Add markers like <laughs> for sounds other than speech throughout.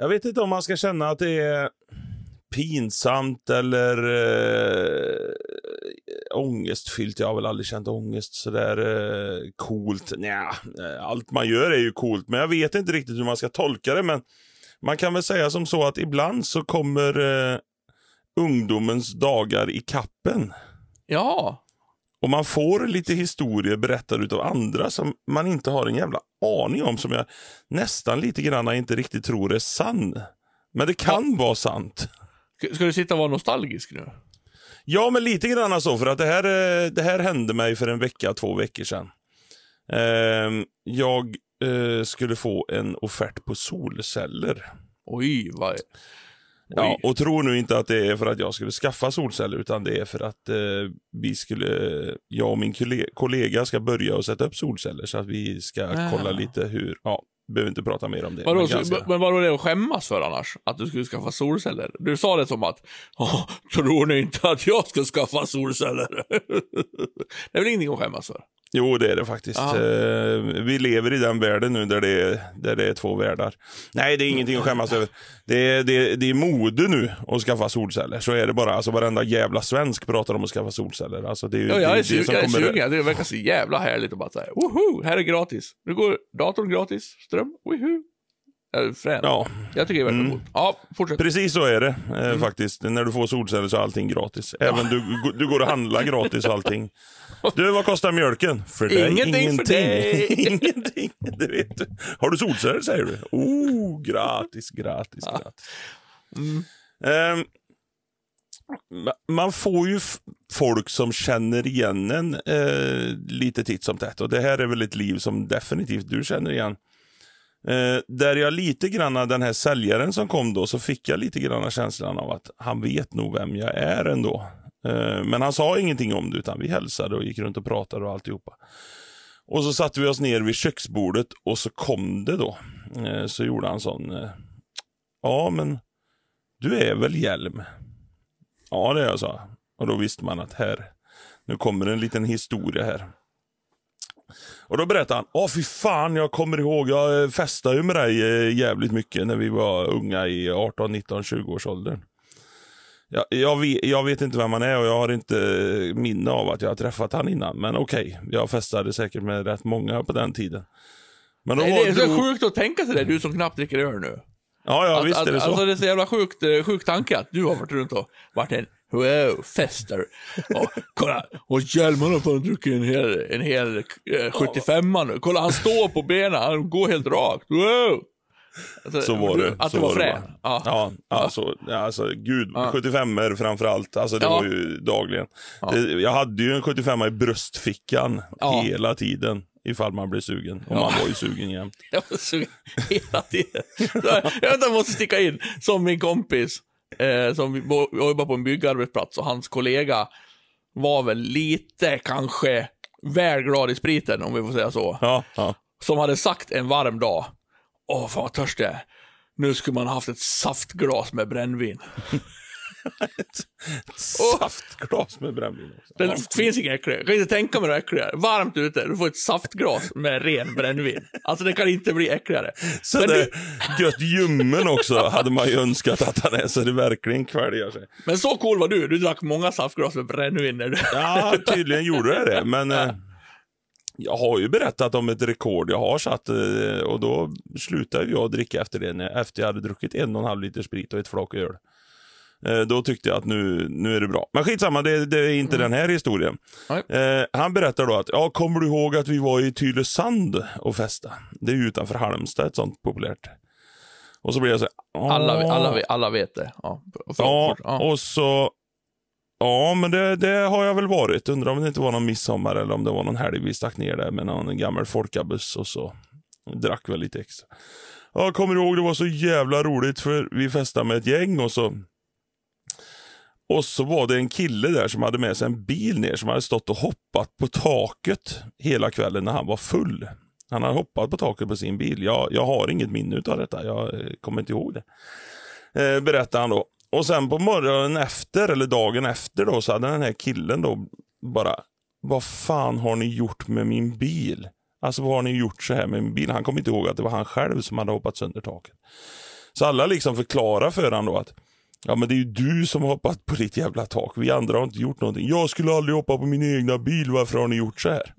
jag vet inte om man ska känna att det är pinsamt eller eh, ångestfyllt. Jag har väl aldrig känt ångest sådär eh, coolt. Nja, eh, allt man gör är ju coolt, men jag vet inte riktigt hur man ska tolka det. Men man kan väl säga som så att ibland så kommer eh, ungdomens dagar i kappen. Ja, och man får lite historier berättade av andra som man inte har en jävla aning om. Som jag nästan lite grann inte riktigt tror är sann. Men det kan vara sant. Ska- ska du sitta och vara nostalgisk nu? Ja, men lite grann så. För att det här, eh, det här hände mig för en vecka, två veckor sedan. Ehm, jag eh, skulle få en offert på solceller. Oj, vad... Ja, och tro nu inte att det är för att jag skulle skaffa solceller, utan det är för att eh, vi skulle, jag och min kolle- kollega ska börja att sätta upp solceller så att vi ska Ah. kolla lite hur, ja, behöver inte prata mer om det. Vadå, men ganska- men vadå det att skämmas för annars? Att du skulle skaffa solceller? Du sa det som att, "Åh, tror ni inte att jag ska skaffa solceller? <laughs> det är väl ingenting att skämmas för? Jo, det är det faktiskt. Ja. Eh, vi lever i den världen nu där det, är, där det är två världar. Nej, det är ingenting att skämmas över. Det är, det, är- det är mode nu att skaffa solceller. Så är det bara. Alltså, varenda jävla svensk pratar om att skaffa solceller. Alltså, det är, Ja, det, jag är, det som jag är sugen. Det verkar så jävla härligt att bara säga, woho, här är gratis. Nu går datorn gratis, ström, woho. Ja, Fränt. Ja, Jag tycker det är väldigt Mm. coolt. Ja, fortsätt. Precis så är det eh, Mm. faktiskt. När du får solceller så är allting gratis. Även du, du går och handlar gratis och allting. <laughs> Du, vad kostar mjölken? För dig, Ingenting för dig. <laughs> ingenting. Det vet du. Har du solceller säger du? Oh, gratis, gratis, Ja. gratis. Mm. Ma- man får ju folk som känner igen en eh, lite titt som tätt. Och det här är väl ett liv som definitivt du känner igen. Eh, där jag lite grann, den här säljaren som kom då, så fick jag lite grann känslan av att han vet nog vem jag är ändå. Eh, men han sa ingenting om det, utan vi hälsade och gick runt och pratade och alltihopa. Och så satte vi oss ner vid köksbordet och så kom det då. Eh, så gjorde han sån, eh, ja men du är väl Hjelm? Ja det är jag, sa Och då visste man att här, nu kommer en liten historia här. Och då berättade han, åh fy fan jag kommer ihåg, jag eh, festade ju med dig eh, jävligt mycket när vi var unga i 18, 19, 20 års åldern. Jag, jag, vet, jag vet inte vem han är och jag har inte eh, minne av att jag har träffat han innan. Men okej, jag festade säkert med rätt många på den tiden. Men då Nej, det är så drog- sjukt att tänka sig det, du som knappt dricker öl nu. Ja, ja Att- visst att, är det så. Alltså det är så jävla sjukt, sjuk tanke att du har varit runt och varit en wow, fester. Och kolla, och Hjelman har fan druckit en hel, en hel eh, 75 nu. Kolla han står på benen, han går helt rakt. Wow! Alltså, Så var du- det. Att så du var det frän. Ja. Ja, alltså, ja, alltså gud. Ja. 75 er framför allt. Alltså det Ja. var ju dagligen. Ja. Det, jag hade ju en 75 i bröstfickan Ja. hela tiden. Ifall man blev sugen. Och Ja. man var ju sugen jämt. <laughs> Jag var sugen hela tiden. Jag jag måste sticka in, som min kompis, eh, som jobbar på en byggarbetsplats och hans kollega var väl lite kanske väl glad i spriten, om vi får säga så. Ja, ja. Som hade sagt en varm dag, åh fan vad törstig jag är. Nu skulle man haft ett saftglas med brännvin. <laughs> Saftglas med brännvin också. Det Ja. finns inget äckligare. Jag kan inte tänka mig något äckligare. Varmt ute, du får ett saftglas med ren brännvin. Alltså det kan inte bli äckligare. Så Men det du- gött ljummen också hade man ju önskat att han är så det verkligen kväljer sig. Men så cool var du. Du drack många saftglas med brännvin du... Ja, tydligen gjorde jag det. Men eh, jag har ju berättat om ett rekord jag har satt eh, och då slutade jag dricka efter det. Efter jag hade druckit en och en halv liter sprit och ett flak öl. Eh, då tyckte jag att nu, nu är det bra. Men skitsamma, det, det är inte den här historien. Eh, han berättar då att, ja, kommer du ihåg att vi var i Tylösand och festa? Det är ju utanför Halmstad, ett sånt populärt. Och så blir jag så här, Alla, alla, alla vet det. Ja, för, Ja, för, ja. och så... Ja, men det, det har jag väl varit. Undrar om det inte var någon midsommar eller om det var någon helg vi stack ner där med någon gammal folkabuss och så drack väl lite extra. Ja, kommer du ihåg det var så jävla roligt för vi festade med ett gäng och så och så var det en kille där som hade med sig en bil ner som hade stått och hoppat på taket hela kvällen när han var full. Han hade hoppat på taket på sin bil. Jag, jag har inget minne av detta. Jag eh, kommer inte ihåg det. Eh, berättade han då. Och sen på morgonen efter, eller dagen efter då, så hade den här killen då bara, vad fan har ni gjort med min bil? Alltså vad har ni gjort så här med min bil? Han kom inte ihåg att det var han själv som hade hoppat sönder taket. Så alla liksom förklarar för honom då att Ja men det är ju du som har hoppat på ditt jävla tak. Vi andra har inte gjort någonting. Jag skulle aldrig hoppa på min egna bil. Varför har ni gjort så här?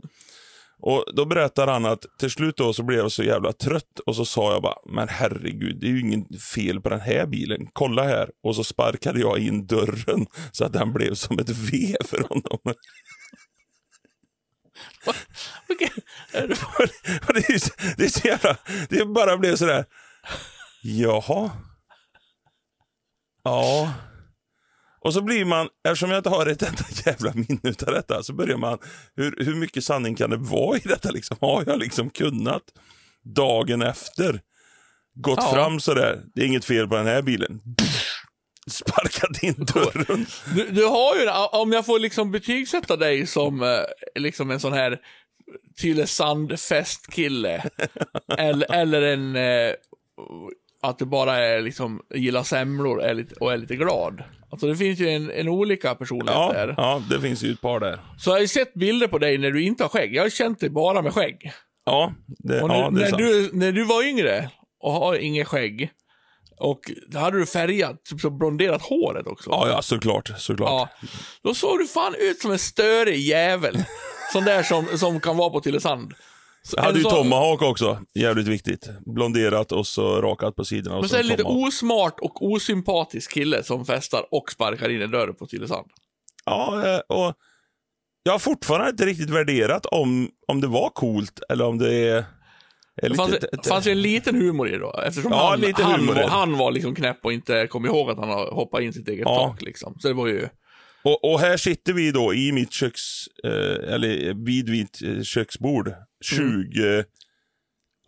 Och Då berättar han att till slut då så blev jag så jävla trött och så sa jag bara, men herregud, det är ju inget fel på den här bilen. Kolla här. Och så sparkade jag in dörren så att den blev som ett V för honom. <laughs> <laughs> Och det, är, så- det är så jävla, det bara blev sådär, jaha. Ja. Och så blir man, eftersom jag inte har ett enda <laughs> jävla minne av detta, så börjar man, hur, hur mycket sanning kan det vara i detta? Liksom? <laughs> Har jag liksom kunnat dagen efter gått Ja. fram sådär, det är inget fel på den här bilen. <laughs> Sparkat in dörren. Du, du har ju, om jag får liksom betygsätta dig som eh, liksom en sån här Tylösand-festkille. eller, eller en, eh, att du bara är liksom, gillar semlor är lite, och är lite glad. Alltså det finns ju en, en olika personlighet Ja, där. ja, det finns ju ett par där. Så jag har ju sett bilder på dig när du inte har skägg. Jag har känt dig bara med skägg. Ja, det, Och när, ja, det är när, sant. du, när du var yngre och har inget skägg. Och då hade du färgat, typ så blonderat håret också. Ja, ja, såklart. såklart. Ja, då såg du fan ut som en störig jävel. <laughs> Sån där som, som kan vara på Tylösand. Jag hade ju tomahawk också, jävligt viktigt. Blonderat och så rakat på sidorna. Men så är det lite osmart och osympatisk kille som festar och sparkar in en dörr på Tylösand. Ja, eh, och jag har fortfarande inte riktigt värderat om, om det var coolt eller om det är... är lite, fanns, det fanns ju en liten humor i det då, eftersom Ja, han, han, var, han var liksom knäpp och inte kom ihåg att han hoppat in sitt eget Ja. tak. Liksom. Så det var ju... och, och här sitter vi då i mitt köks... Eh, eller vid mitt eh, köksbord 20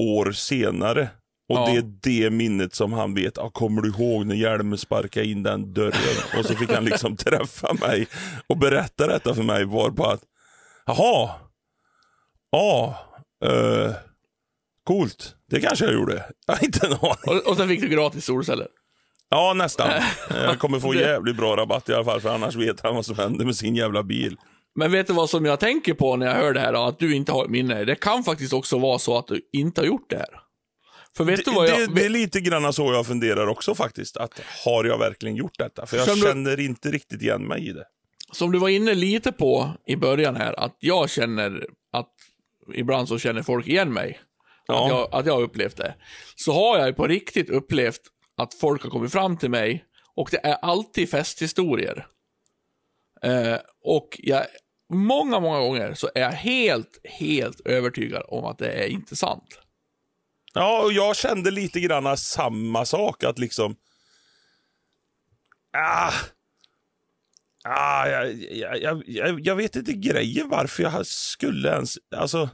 år senare. Och Ja. det är det minnet som han vet. Ah, kommer du ihåg när Hjelm sparkade in den dörren? och så fick han liksom <laughs> träffa mig och berätta detta för mig. Var på att, jaha, ja, eh, coolt. Det kanske jag gjorde. <laughs> Jag har inte en aning. Och, och sen fick du gratis solceller. Ja, nästan. <laughs> Jag kommer få jävligt bra rabatt i alla fall, för annars vet han vad som händer med sin jävla bil. Men vet du vad som jag tänker på när jag hör det här, då? att du inte har ett minne? Det kan faktiskt också vara så att du inte har gjort det här. För vet Det, du vad jag... det, det är lite grann så jag funderar också faktiskt. Att har jag verkligen gjort detta? För jag Som du- känner inte riktigt igen mig i det. Som du var inne lite på i början här, att jag känner att ibland så känner folk igen mig. Ja. Att, jag, att jag har upplevt det. Så har jag ju på riktigt upplevt att folk har kommit fram till mig och det är alltid festhistorier. Eh, och jag, många, många gånger så är jag helt, helt övertygad om att det är inte sant. Ja, och jag kände lite grann samma sak. Att liksom... Ah, ah, jag, jag, jag, jag, vet inte grejen varför jag skulle ens... Alltså...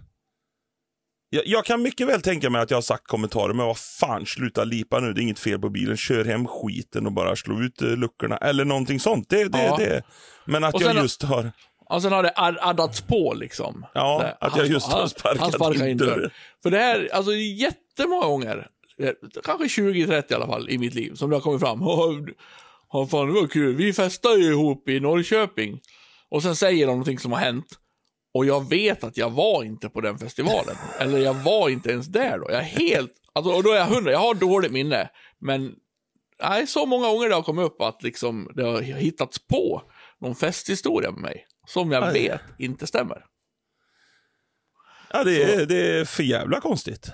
Jag, jag kan mycket väl tänka mig att jag har sagt kommentarer, men vad fan, sluta lipa nu, det är inget fel på bilen, kör hem skiten och bara slå ut eh, luckorna, eller någonting sånt. Det, det, Ja. det. Men att jag just har... Och sen har det ad- addats på liksom. Ja, Det- att jag just har sparkat han sparkar in dörren. För det här, alltså jättemånga gånger, eh, kanske 20-30 i alla fall i mitt liv, som det har kommit fram. <laughs> Ja, fan det var kul, vi festade ju ihop i Norrköping. Och sen säger de någonting som har hänt. Och jag vet att jag var inte på den festivalen. <laughs> Eller jag var inte ens där då. Jag är helt, alltså, och då är jag hundra, jag har dåligt minne. Men, nej, så många gånger det har kommit upp att liksom, det har hittats på någon festhistoria med mig. Som jag Aj. vet inte stämmer. Ja, det är, det är för jävla konstigt.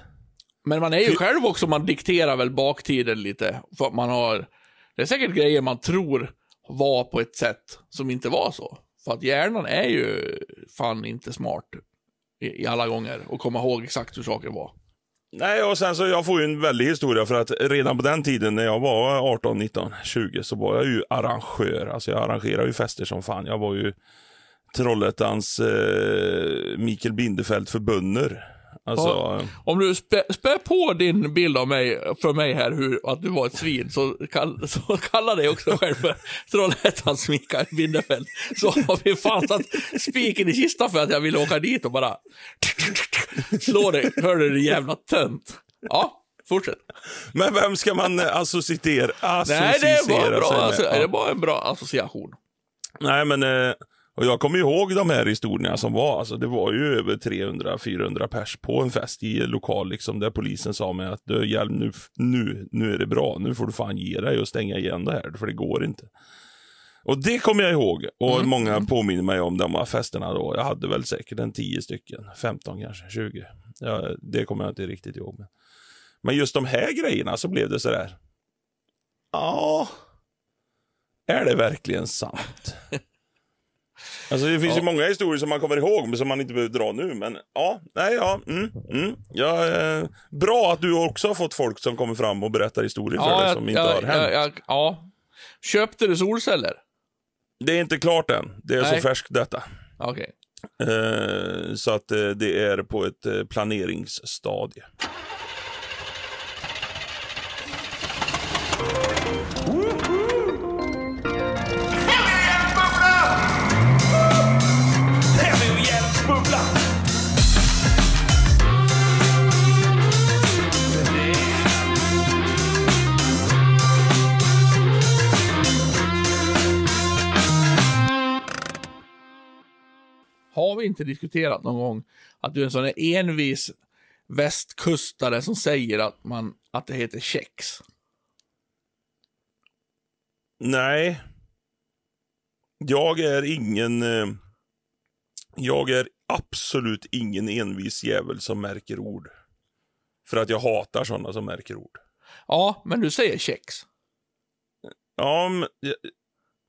Men man är ju själv också, man dikterar väl baktiden lite. För man har, det är säkert grejer man tror var på ett sätt som inte var så. För att hjärnan är ju fan inte smart i, i alla gånger och komma ihåg exakt hur saker var. Nej, och sen så jag får ju en väldig historia för att redan på den tiden när jag var 18, 19, 20 så var jag ju arrangör. Alltså jag arrangerade ju fester som fan. Jag var ju Trollhättans eh, Mikael Bindefeld för bönder. Alltså, Ja. Om du spä, spä på din bild av mig, för mig här, hur, att du var ett svin, så, kall, <laughs> så kalla dig också själv för Trollhättans Mikael Bindefeld. Så har vi fan satt spiken i kistan för att jag ville åka dit och bara slå dig. Hör du, din jävla tönt. Ja, fortsätt. men vem ska man eh, associera, Nej, det associera bra, sig med? alltså, det bara en bra association. Nej, men... Eh, Och jag kommer ihåg de här historierna som var, alltså det var ju över 300-400 pers på en fest i en lokal liksom där polisen sa mig att du Hjelm nu, nu, nu är det bra, nu får du fan ge dig och stänga igen det här för det går inte. Och det kommer jag ihåg och Mm, många påminner mig om de här festerna då. Jag hade väl säkert en 10 stycken, 15 kanske, 20. Ja, det kommer jag inte riktigt ihåg. Men, men just de här grejerna så blev det sådär. Ja, är det verkligen sant? <laughs> Alltså det finns Ja. ju många historier som man kommer ihåg, men som man inte behöver dra nu. Men ja, nej, ja, mm, mm, ja eh, bra att du också har fått folk som kommer fram och berättar historier för dig som inte har hänt. jag, jag, ja. Köpte du solceller? Det är inte klart än. Det är Nej. så färskt detta. Okej. Eh, så att eh, det är på ett eh, planeringsstadie. Har vi inte diskuterat någon gång att du är en sån envis västkustare som säger att, man, att det heter kex? Nej. Jag är ingen... Eh, jag är absolut ingen envis jävel som märker ord. För att jag hatar sådana som märker ord. Ja, men du säger kex. Ja, men,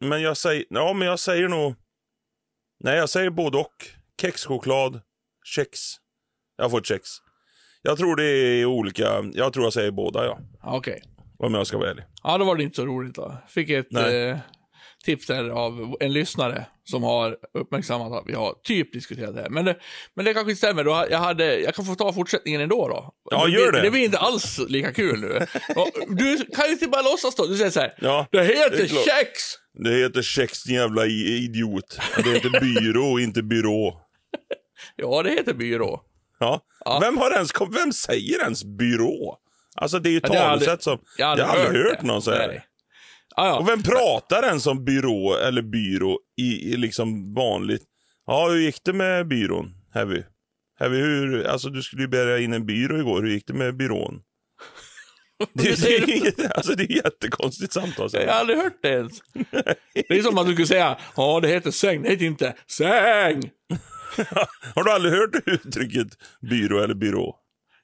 men jag säger... Ja, men jag säger nog... Nej, jag säger både och. Kexchoklad, kex. Jag får ett kex. Jag tror det är olika. Jag tror jag säger båda, ja. Okej. Om jag ska vara ärlig. Ja, då var det inte så roligt då. Fick ett Nej. eh, tips där av en lyssnare som har uppmärksammat att vi har typ diskuterat det här. Men det, men det kanske inte stämmer. Då, jag, hade, jag kan få ta fortsättningen ändå då. Ja, gör det. Det blir inte alls lika kul nu. <laughs> Du kan ju inte bara låtsas då. Du säger så här. Ja, Det det heter klart. kex! Det heter kex, din jävla idiot. Det heter byrå, <laughs> inte byrå. Ja, det heter byrå. Ja. Ja. Vem, har ens, vem säger ens byrå? Alltså det är ju Ja, det talesätt som... Jag har aldrig hört det. någon säga det. Ja, ja. Och vem pratar ens om byrå eller byrå i, i liksom vanligt? Ja, hur gick det med byrån? Heavy. Heavy, hur, alltså du skulle ju bära in en byrå igår. Hur gick det med byrån? Det, det, är, inget- <laughs> alltså, det är jättekonstigt samtal. Jag har aldrig hört det ens. Det är som att du skulle säga, ja det heter säng, det heter inte säng. <laughs> Har du aldrig hört uttrycket byrå eller byrå?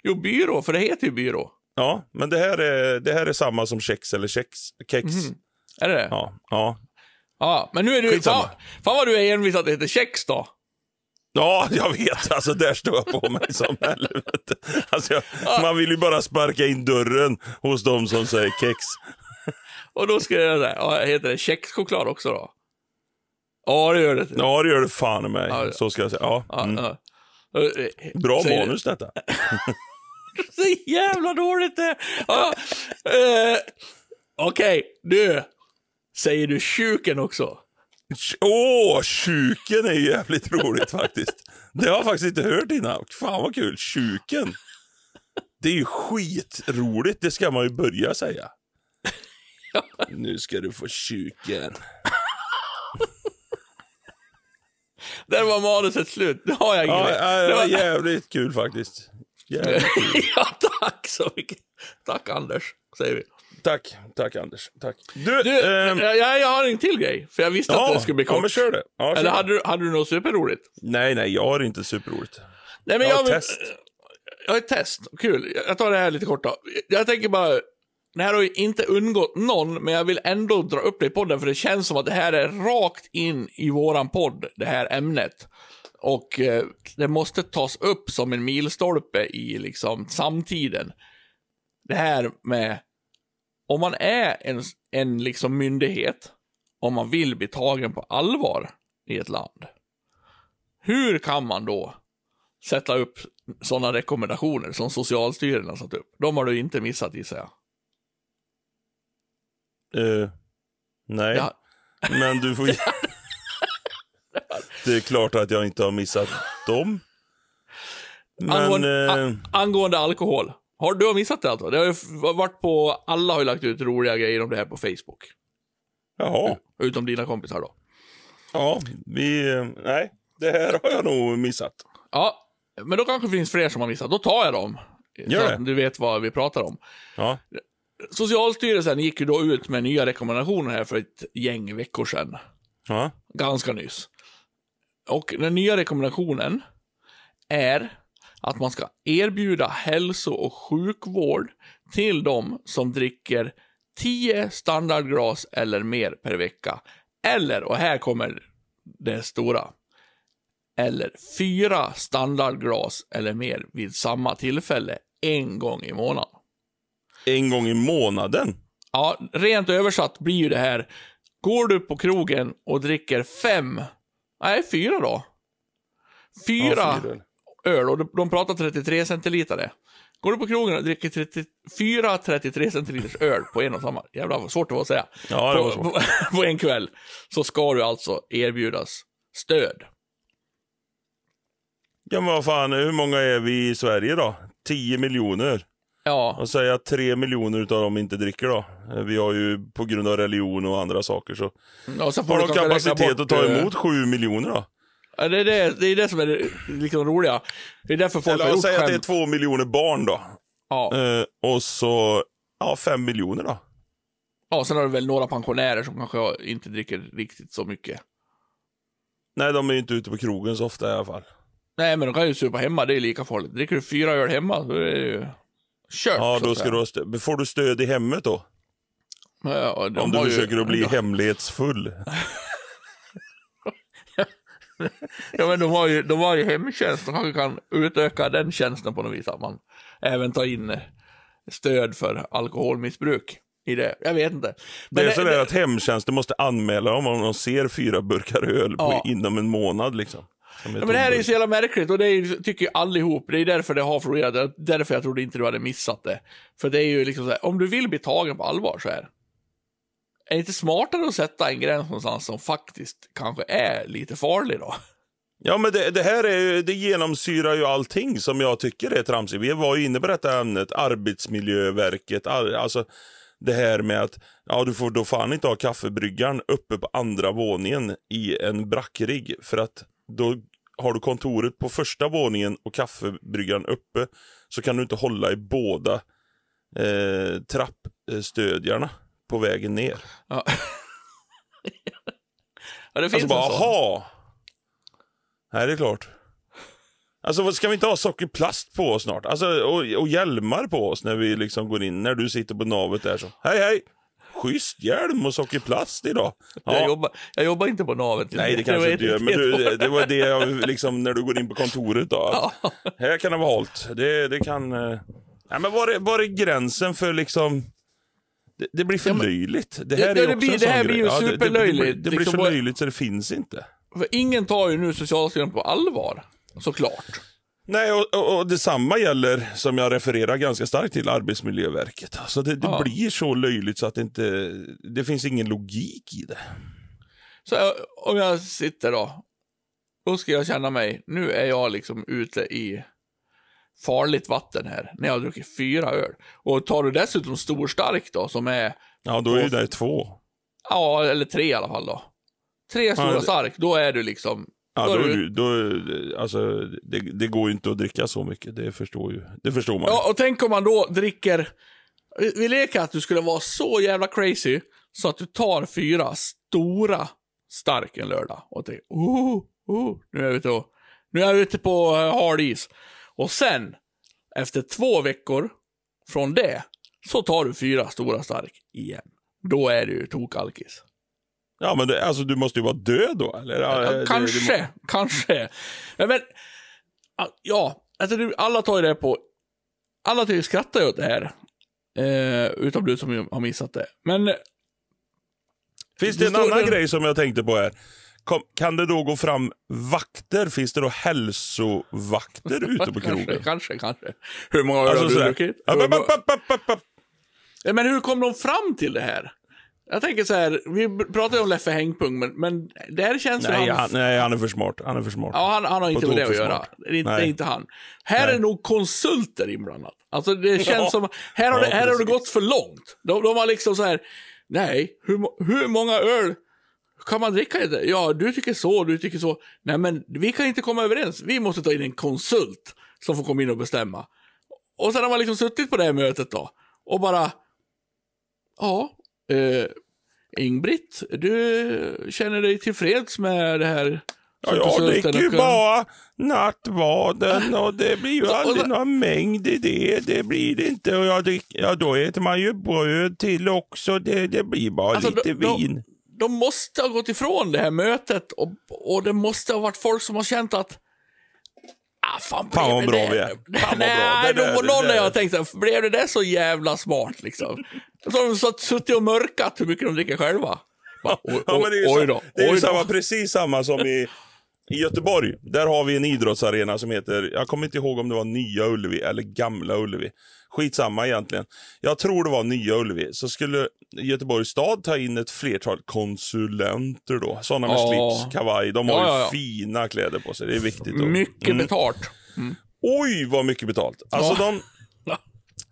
Jo, byrå, för det heter ju byrå. Ja, men det här är, det här är samma som kex eller kex. kex. Mhm. Är det det? Ja, ja. Ja, men nu är du... Skitsamma. Fan, fan vad du är envis att det heter kex då. Ja, jag vet. Alltså, där står jag på mig som <laughs> helvete. Alltså, jag, man vill ju bara sparka in dörren hos de som säger kex. Och då ska jag säga, ja, heter det kexchoklad också då? Ja, det gör det. Ja, det gör det fan i mig. Ja, det- Så ska jag säga. Ja, mm. Bra säger- manus detta. <laughs> <laughs> Så jävla dåligt det. Ja, eh, Okej, du. Säger du tjuken också? Åh, oh, tjuken är jävligt roligt <laughs> faktiskt. Det har jag faktiskt inte hört innan. Fan vad kul. Tjuken. Det är ju skitroligt. Det ska man ju börja säga. Nu ska du få tjuken. Där var manuset slut. Nu har jag ingen Ja, det var- jävligt kul faktiskt. Jävligt. <laughs> ja, tack så mycket. Tack Anders, säger vi. Tack, tack Anders. Tack. Du, Du, ehm, jag, jag har en till grej. För jag visste att ja, det skulle bli ja, kort. men kör det. Ja, kör Eller hade du, hade du något superroligt? Nej, nej, jag har inte superroligt. Nej, men Jag har ett test. Jag har ett test. Kul. Jag tar det här lite kort då. Jag tänker bara... Det här har ju inte undgått någon, men jag vill ändå dra upp det i podden, för det känns som att det här är rakt in i våran podd, det här ämnet. Och eh, det måste tas upp som en milstolpe i liksom samtiden. Det här med, om man är en, en liksom myndighet, om man vill bli tagen på allvar i ett land. Hur kan man då sätta upp sådana rekommendationer som Socialstyrelsen har satt upp? De har du inte missat gissar jag. Eh, nej, Ja. men du får... <laughs> det är klart att jag inte har missat dem. Men... Angående, eh, angående alkohol. Har du har missat det alltså? Det har varit på, alla har ju lagt ut roliga grejer om det här på Facebook. jaha. Utom dina kompisar då. Ja, vi... eh, Nej, det här har jag nog missat. Ja, men då kanske det finns fler som har missat. Då tar jag dem. Gör så det. att du vet vad vi pratar om. Ja. Socialstyrelsen gick ju då ut med nya rekommendationer här för ett gäng veckor sedan. Ja. Ganska nyss. Och den nya rekommendationen är att man ska erbjuda hälso och sjukvård till de som dricker 10 standardglas eller mer per vecka. Eller, och här kommer det stora, eller fyra standardglas eller mer vid samma tillfälle en gång i månaden. En gång i månaden. Ja, rent översatt blir ju det här, går du på krogen och dricker fem, nej fyra då. Fyra Ja, fyra. öl, och de, de pratar 33 centilitare. Går du på krogen och dricker 34 33 centiliters öl på en och samma, jävlar vad svårt det var att säga. Ja, det var på, på, <laughs> på en kväll, så ska du alltså erbjudas stöd. Ja, men vad fan, hur många är vi i Sverige då? 10 miljoner. Ja, Och säga att 3 miljoner av dem inte dricker då. Eh, Vi har ju på grund av religion och andra saker så och så har du de kapacitet bort, att ta eh, emot 7 miljoner då. Ja, det, är det, det är det som är det liksom roliga. Det är därför folk Eller har gjort säger att det är. 2 miljoner barn då. Ja. Eh, och så, ja 5 miljoner då. ja, sen har du väl några pensionärer som kanske inte dricker riktigt så mycket. Nej, de är ju inte ute på krogen så ofta i alla fall. Nej, men de kan ju supa hemma, det är lika farligt. Dricker du fyra öl hemma, så är det ju kört. Ja, då ska du ha stöd. Får du stöd i hemmet då? Ja, Om du har ju- försöker att bli hemlighetsfull. <laughs> Ja, men de har ju, de har ju hemtjänst. De kanske kan utöka den tjänsten på något vis. Att man även tar in eh, stöd för alkoholmissbruk i det. Jag vet inte. Det är Men sådär att hemtjänsten måste anmäla om de ser fyra burkar öl på, Ja. inom en månad liksom. Ja, men det här är ju så jävla märkligt och det är, tycker ju allihop. Det är därför det har florerat. Därför jag trodde inte du hade missat det. För det är ju liksom så här, om du vill bli tagen på allvar så här. Är det inte smartare att sätta en gräns någonstans som faktiskt kanske är lite farlig då? Ja, men det, det här är det genomsyrar ju allting som jag tycker är tramsigt. Vi var ju inne på detta ämnet, Arbetsmiljöverket, all, alltså det här med att ja, du får då fan inte ha kaffebryggaren uppe på andra våningen i en brackrigg för att då har du kontoret på första våningen och kaffebryggaren uppe så kan du inte hålla i båda eh, trappstödjarna på vägen ner. Ja. ja, det finns Alltså bara, aha. Nej, det är klart. Alltså ska vi inte ha sockerplast på oss snart? Alltså, och, och hjälmar på oss när vi liksom går in, när du sitter på navet där så. Hej hej! Schysst hjälm och sockerplast idag. <laughs> Jag, Ja. jobbar, jag jobbar inte på navet. Nej, det kanske inte gör, men du, det, det var det jag, liksom, när du går in på kontoret då. Ja. Här kan det vara halt. Det, det kan... Eh... Nej, men var är, var är gränsen för liksom... Det, det blir för Ja, men- löjligt. Det Ja, här det är också blir- det här grej. blir ju det- det- Det, superlöjligt. det blir Liksom så löjligt så det finns inte. För ingen tar ju nu Socialstyrelsen på allvar. Såklart. Nej, och, och, och detsamma gäller, som jag refererar ganska starkt till, Arbetsmiljöverket. Alltså det, det Ja. blir så löjligt så att det inte... Det finns ingen logik i det. Så jag, om jag sitter då, då ska jag känna mig, nu är jag liksom ute i farligt vatten här, när jag har druckit fyra öl. Och tar du dessutom stor stark då, som är, Ja, då är ju det två. ja, eller tre i alla fall då. Tre stora det- stark, då är du liksom, Ja, Då då, du- alltså, det, det går ju inte att dricka så mycket. Det förstår, ju, det förstår man. ja, och tänk om man då dricker, vi, vi leker att du skulle vara så jävla crazy, så att du tar fyra stora stark en lördag och tänker, oh, oh, nu är jag ute och, nu är jag ute på uh, hard is. Och sen, efter två veckor från det, så tar du fyra stora stark igen. Då är du tokalkis. Ja, men det, alltså, du måste ju vara död då, eller? Ja, det- kanske, det- kanske. Men, men ja, alltså, alla tar ju det på... Alla tycker skrattar ju åt det här. Eh, utom du som har missat det. Men Finns det, Det en annan det- grej som jag tänkte på här? Kom, kan det då gå fram vakter? Finns det då hälsovakter ute på <laughs> kanske, krogen? kanske, kanske. Hur många öl Alltså har du druckit? Ja, Men hur kom de fram till det här? Jag tänker så här, vi pratade ju om Leffe Hängpung, men, men där känns Nej, ju han, nej, han är för smart. Han är för smart. Ja, han, han har inte med det att göra. Det är inte, det är inte han. Här Nej. är nog konsulter inblandat. Alltså det känns Ja. som, här har, Ja, det, här har det gått för långt. De, de har liksom så här, nej, hur, hur många öl kan man dricka det? Ja, du tycker så, du tycker så. Nej, men vi kan inte komma överens. Vi måste ta in en konsult som får komma in och bestämma. Och sen har man liksom suttit på det här mötet då och bara, ja, eh, Ingbritt, du känner dig tillfreds med det här? Ja, jag dricker ju bara nattvarden <laughs> och det blir ju aldrig någon mängd i det. Det blir det inte. Och jag drick, ja, då äter man ju bröd till också. Det, det blir bara Alltså, lite då- då- vin. de måste ha gått ifrån det här mötet och, och det måste ha varit folk som har känt att Ah, fan, Fan, vad bra det vi är. Fan, vad bra. Nej, Det där- då, det någon jag tänkt så här, blev det där så jävla smart liksom? Så har de satt- suttit och mörkat hur mycket de dricker själva. Bara, oj, Ja, men det är ju, oj då, det är ju samma, precis samma som i, i Göteborg. Där har vi en idrottsarena som heter, jag kommer inte ihåg om det var Nya Ullevi eller Gamla Ullevi. Skitsamma egentligen. Jag tror det var Nya Ullevi. Så skulle Göteborgs stad ta in ett flertal konsulenter då. Sådana med Ja. slips, kavaj. De har Ja, ju ja, ja. fina kläder på sig. Det är viktigt. Då. Mycket Mm. betalt. Oj, vad mycket betalt. Alltså de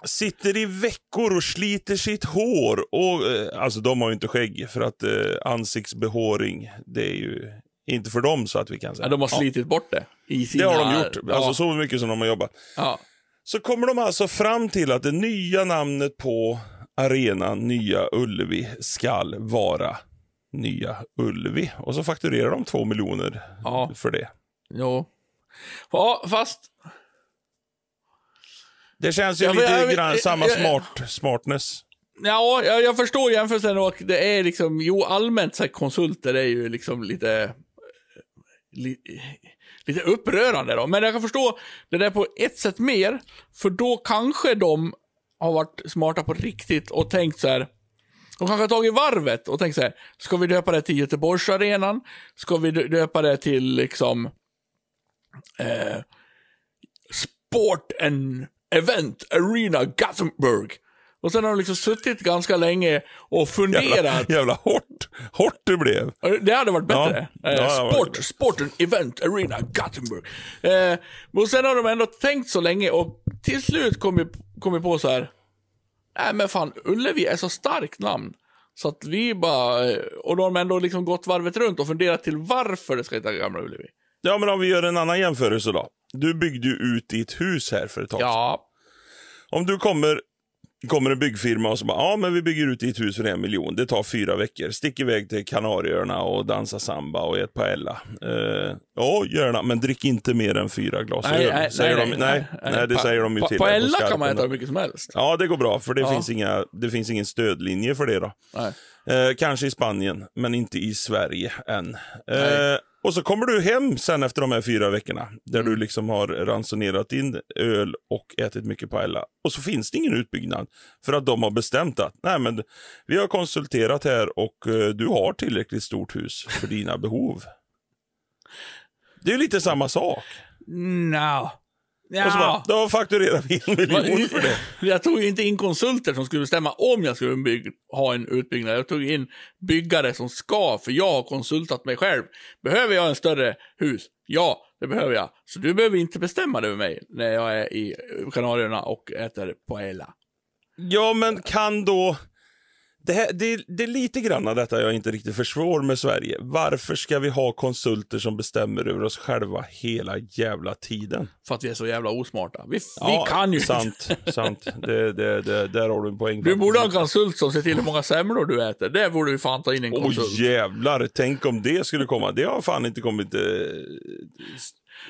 sitter i veckor och sliter sitt hår. Och, eh, alltså de har ju inte skägg för att eh, ansiktsbehåring, det är ju inte för dem så att vi kan säga. Ja, de har slitit bort det. I Det sina, har de gjort. Ja, Alltså så mycket som de har jobbat. ja. Så kommer de alltså fram till att det nya namnet på arenan Nya Ullevi skall vara Nya Ullevi. Och så fakturerar de två miljoner Ja. för det. Jo. Ja, fast... Det känns ju Ja, lite jag- grann samma smart, smartness. Ja, jag, jag förstår jämförelsen och det är liksom, jo allmänt så här, konsulter är ju liksom lite, li, lite upprörande då. Men jag kan förstå det där på ett sätt mer, för då kanske de har varit smarta på riktigt och tänkt så här. De kanske har tagit varvet och tänkt så här, ska vi döpa det till Göteborgsarenan? Ska vi dö- döpa det till liksom eh, Sport and Event Arena Gothenburg? Och sen har de liksom suttit ganska länge och funderat. Jävla, jävla hårt, hårt det blev. Det hade varit bättre. Ja. Eh, Ja, sport, det. sport and Event Arena Gothenburg. Eh, och sen har de ändå tänkt så länge och till slut kom vi, kom vi på så här. Nej men fan, Ullevi är så starkt namn. Så att vi bara, eh, och då har de ändå liksom gått varvet runt och funderat till varför det ska heta Gamla Ullevi. Ja, men om vi gör en annan jämförelse då. Du byggde ju ut ditt hus här för ett tag. Ja, Om du kommer, kommer en byggfirma och så bara, ja men vi bygger ut ditt hus för en miljon. Det tar fyra veckor. Stick iväg till Kanarieöarna och dansa samba och ät paella. Eh, ja, gärna, men drick inte mer än fyra glas öl. säger de, nej, nej, det Pa- säger de ju pa- till. På här Ella kan man äta hur mycket som helst. Ja, det går bra, för det, Ja. finns inga, det finns ingen stödlinje för det då. Nej. Eh, kanske i Spanien, men inte i Sverige än. Nej. Eh, och så kommer du hem sen efter de här fyra veckorna, där Mm. du liksom har ransonerat din öl och ätit mycket paella. Och så finns det ingen utbyggnad, för att de har bestämt att nej, men vi har konsulterat här och eh, du har tillräckligt stort hus för dina behov. Det är ju lite samma sak. No. Och så bara, då fakturerar vi en miljon för det. <laughs> Jag tog inte in konsulter som skulle bestämma om jag skulle bygg, ha en utbyggnad. Jag tog in byggare som ska, för jag har konsultat mig själv. Behöver jag en större hus? Ja, det behöver jag. Så du behöver inte bestämma det över mig när jag är i Kanarierna och äter paella. Ja, men kan då... Det, här, det, det är lite grann av detta jag inte riktigt förstår med Sverige. Varför ska vi ha konsulter som bestämmer över oss själva hela jävla tiden? För att vi är så jävla osmarta. Vi, Ja, vi kan ju Sant, sant. Det, det, det, där har du en poäng. Du borde ha en konsult som ser till hur många semlor du äter. Det borde vi fan ta in en Åh konsult. jävlar, tänk om det skulle komma. Det har fan inte kommit... Eh,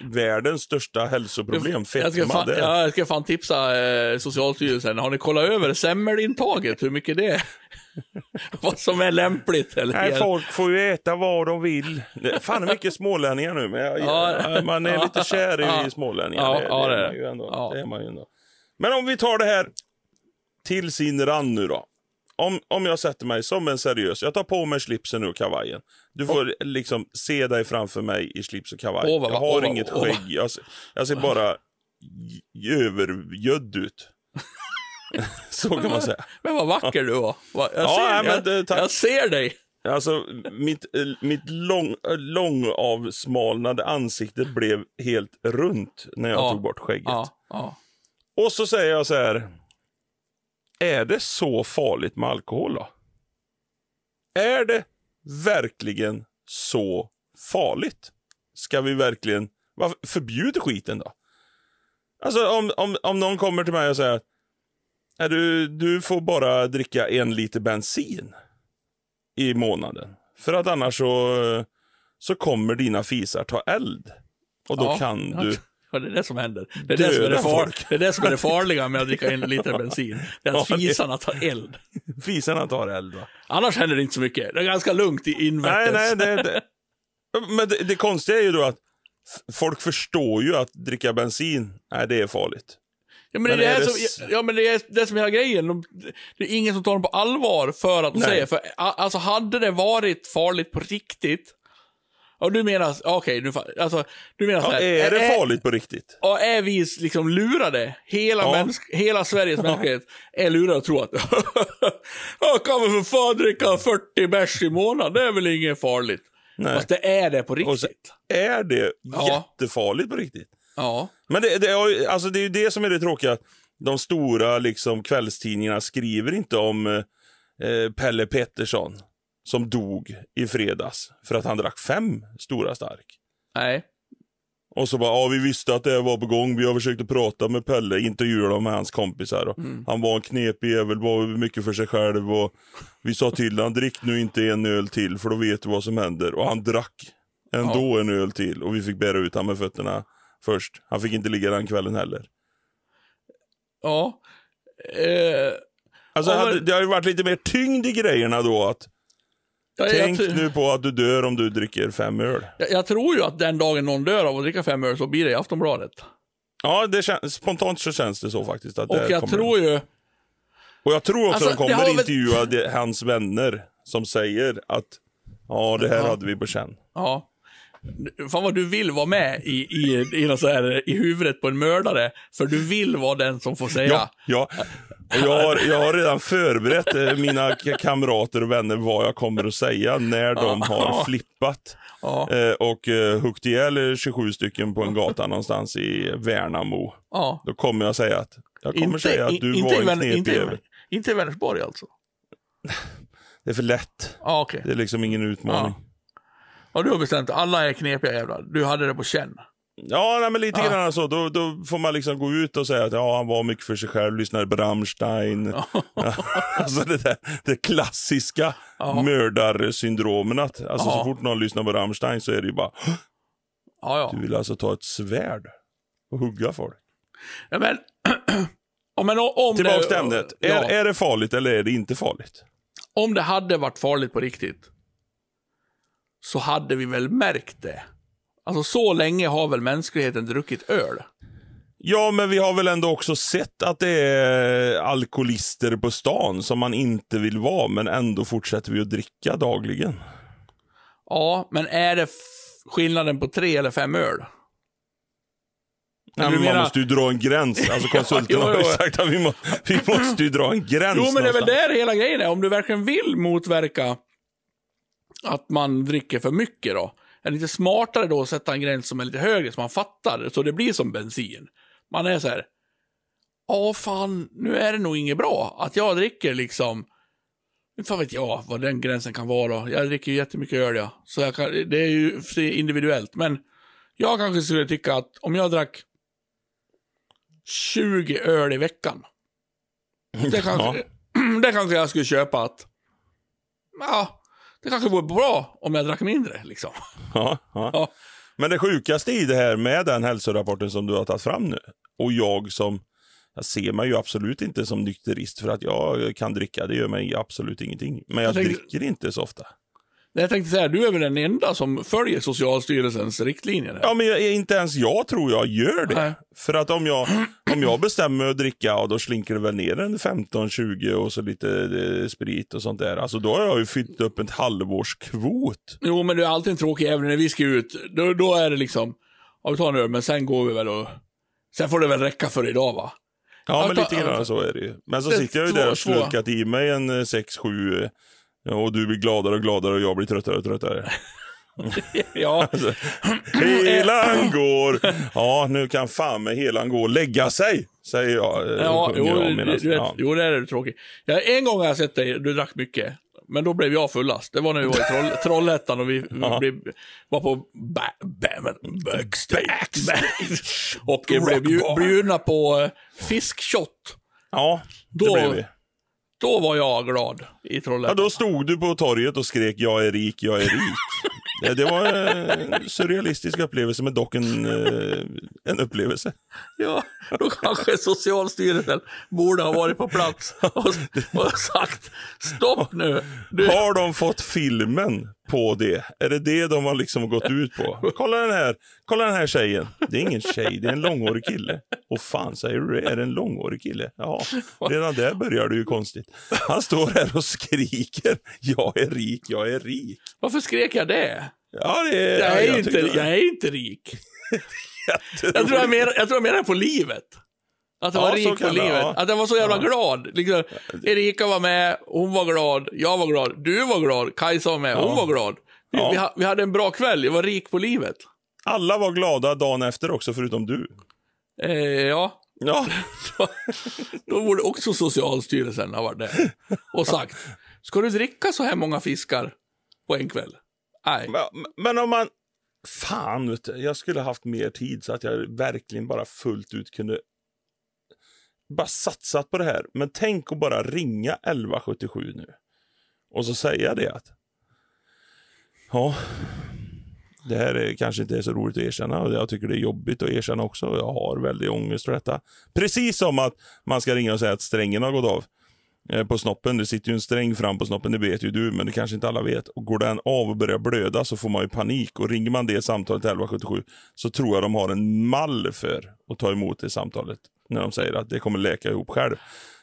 världens största hälsoproblem, jag, ska fetma. fan, ja, jag ska fan tipsa eh, Socialstyrelsen. Har ni kollat över semmelintaget? Hur mycket det är? <laughs> Vad som är lämpligt? Eller? Nej, folk får ju äta vad de vill. Det är fan mycket smålänningar nu, men jag, Ja. man är lite kär i Ja. smålänningar. Ja, det, ja, det, det är är man ju ändå. Ja. det är man ju ändå. Men om vi tar det här till sin rand nu då. Om, om jag sätter mig som en seriös, jag tar på mig slipsen och kavajen. Du får liksom se dig framför mig i slips och kavaj. Åh, vad- jag har vad- inget skägg, jag, ser- jag ser bara övergödd ut. <laughs> Så kan man säga. Men vad vacker du var. Va- Jag, Ja, ser, nej, men jag, tack. jag ser dig. Alltså, mitt, eh, mitt lång, eh, långavsmalnade ansikte blev helt runt när jag Ja. tog bort skägget. Ja, ja. Och så säger jag så här. Är det så farligt med alkohol då? Är det verkligen så farligt? Ska vi verkligen förbjuda skiten då? Alltså om, om, om någon kommer till mig och säger "Nej, du, du får bara dricka en liter bensin i månaden. För att annars så, så kommer dina fisar ta eld. Och då Ja, kan du... Ja, det är det som händer. Det är det, som är det, far... det är det som är <laughs> det farliga med att dricka en liter bensin. Det är att Ja, fisarna tar eld. Fisarna tar eld va? Annars händer det inte så mycket. Det är ganska lugnt i Nej, invärtes. nej, det, det. Men det, det konstiga är ju då att folk förstår ju att dricka bensin, nej det är farligt. Ja, men det, är är det, som, s- ja, men det är det som är hela grejen. De, det är ingen som tar dem på allvar för att de Nej. säger. För, a- alltså, hade det varit farligt på riktigt. Och du menar, okej, nu fa- alltså, du menar så Ja, här, är det farligt på riktigt? Och är vi liksom lurade? Hela, Ja. hela Sveriges mänsklighet är lurade att tro att jag kan väl för fan dricka 40 bärs i månaden, det är väl inget farligt. Nej. Fast det är det på riktigt. är det Ja. jättefarligt på riktigt? Ja. Men det, det, alltså det är ju det som är det tråkiga. De stora liksom, kvällstidningarna skriver inte om eh, Pelle Pettersson som dog i fredags för att han drack fem stora stark. Nej. Och så bara, ja vi visste att det var på gång. Vi har försökt att prata med Pelle, intervjua med hans kompisar. Och Han var en knepig jävel, var mycket för sig själv. Och vi sa till honom, drick nu inte en öl till för då vet du vad som händer. Och han drack ändå en öl till och vi fick bära ut honom med fötterna först. Han fick inte ligga den kvällen heller. Ja. Eh, Alltså, Ja, men- det har ju varit lite mer tyngd i grejerna då. Att, jag, tänk nu på att du dör om du dricker fem öl. jag, jag tror ju att den dagen någon dör av att dricka fem öl så blir det i Aftonbladet. Ja, det känns, spontant så känns det så faktiskt. Att Och jag kommer- tror ju... Och jag tror också Alltså, de kommer det har väl- intervjua de, hans vänner som säger att ja, det här Ja. hade vi på känn. Ja. Fan vad du vill vara med i, i, i, så här, i huvudet på en mördare. För du vill vara den som får säga. Ja, ja. Och jag, har, jag har redan förberett eh, mina kamrater och vänner vad jag kommer att säga när de har flippat eh, och eh, huggit ihjäl 27 stycken på en gata någonstans i Värnamo. Då kommer jag säga att jag kommer Inte, säga att du var en knepig inte, inte i Vänersborg alltså? Det är för lätt. Ja, okej. Det är liksom ingen utmaning. Ja, du har bestämt alla är knepiga jävlar. Du hade det på känn. Ja, nej, men lite Ja. grann så. Då, då får man liksom gå ut och säga att ja, han var mycket för sig själv, lyssnade på Rammstein. <laughs> alltså det där det klassiska Ja. mördarsyndromen. Att, alltså Ja. så fort någon lyssnar på Rammstein så är det ju bara, Ja, ja. du vill alltså ta ett svärd och hugga folk. ja men, <clears throat> ja, men om Tillbaks det, till ämnet. Ja, Är, är det farligt eller är det inte farligt? Om det hade varit farligt på riktigt, så hade vi väl märkt det. Alltså så länge har väl mänskligheten druckit öl? Ja, men vi har väl ändå också sett att det är alkoholister på stan som man inte vill vara, men ändå fortsätter vi att dricka dagligen. Ja, men är det skillnaden på tre eller fem öl? Nej, men man menar- måste ju dra en gräns. <laughs> Alltså konsulterna jo, har ju jo. sagt att vi, må, vi måste ju dra en <laughs> gräns Jo, men det är väl där hela grejen är. Om du verkligen vill motverka att man dricker för mycket då. Är det inte smartare då att sätta en gräns som är lite högre så man fattar, så det blir som bensin? Man är så här. Ja, fan, nu är det nog inget bra att jag dricker liksom. Inte fan vet jag vad den gränsen kan vara. Jag dricker ju jättemycket öl, ja. Så jag kan, det är ju individuellt. Men jag kanske skulle tycka att om jag drack 20 öl i veckan. Det <laughs> kanske, <clears throat> det kanske jag skulle köpa att, ja, det kanske vore bra om jag drack mindre liksom. Ja, ja. Ja. Men det sjukaste i det här med den hälsorapporten som du har tagit fram nu, och jag som, jag ser mig ju absolut inte som nykterist för att jag kan dricka, det gör mig absolut ingenting. Men jag, Jag tänkte- dricker inte så ofta. Jag tänkte säga, du är väl den enda som följer Socialstyrelsens riktlinjer? Ja, men jag, inte ens jag tror jag gör det. Nej. För att om jag, om jag bestämmer mig att dricka, och då slinker det väl ner en 15-20 och så lite eh, sprit och sånt där. Alltså då har jag ju fyllt upp ett halvårskvot. Jo, men du är alltid en tråkig jävel när vi ska ut. Då, då är det liksom, ja vi tar en öl, men sen går vi väl och... Sen får det väl räcka för idag va? Ja, Ja, men ta- lite grann så är det ju. Men så Det sitter jag ju där och två. slurkat i mig en 6-7 och du blir gladare och gladare och jag blir tröttare och tröttare. <laughs> ja, Helan går! Ja, nu kan fan med helan gå och lägga sig, säger jag. eh, ja jo, jag medan- du ja. jo, det är du tråkig. Ja, en gång har jag sett dig, du drack mycket. men då blev jag fullast. Det var när vi var i Troll, <laughs> Trollhättan och vi, vi blev, var på ba, ba, backstage. backstage. Och blev bju- bjudna på eh, fiskshot. Ja, det Då- blev vi. Då var jag glad i Ja, Trollhättan. då stod du på torget och skrek jag är rik, jag är rik. <laughs> Ja, det var en surrealistisk upplevelse, men dock en, eh, en upplevelse. Ja, då kanske Socialstyrelsen borde ha varit på plats och, och sagt stopp nu. <laughs> Du, Har de fått filmen på det? Är det det de har liksom gått ut på? Kolla den här, kolla den här tjejen. Det är ingen tjej, det är en långhårig kille. Och fan säger du det? Är det en långhårig kille? Ja, redan där börjar det ju konstigt. Han står här och skriker. Jag är rik, jag är rik. varför skrek jag det? Ja, det är... Jag är, ja, inte, jag är inte rik. <laughs> Jag tror jag menar, jag tror jag menar på livet. Att jag Ja, var rik på livet. ja. Att jag var så jävla glad. Liksom, Erika var med, hon var glad, jag var glad, du var glad, Kajsa var med, hon var glad. Vi, Ja. vi, vi hade en bra kväll, jag var rik på livet. Alla var glada dagen efter också, förutom du. Eh, ja, Ja, <laughs> då borde också Socialstyrelsen ha varit där och sagt, ska du dricka så här många fiskar på en kväll? Nej. men, men om man... Fan, jag skulle haft mer tid så att jag verkligen bara fullt ut kunde bara satsat på det här. Men tänk att bara ringa 1177 nu. Och så säga det att ja, det här är, kanske inte är så roligt att erkänna och jag tycker det är jobbigt att erkänna också. Jag har väldigt ångest för detta. Precis som att man ska ringa och säga att strängen har gått av eh, på snoppen. Det sitter ju en sträng fram på snoppen, det vet ju du, men det kanske inte alla vet. Och går den av och börjar blöda så får man ju panik. Och ringer man det samtalet 1177 så tror jag de har en mall för att ta emot det samtalet. När de säger att det kommer läka ihop själv.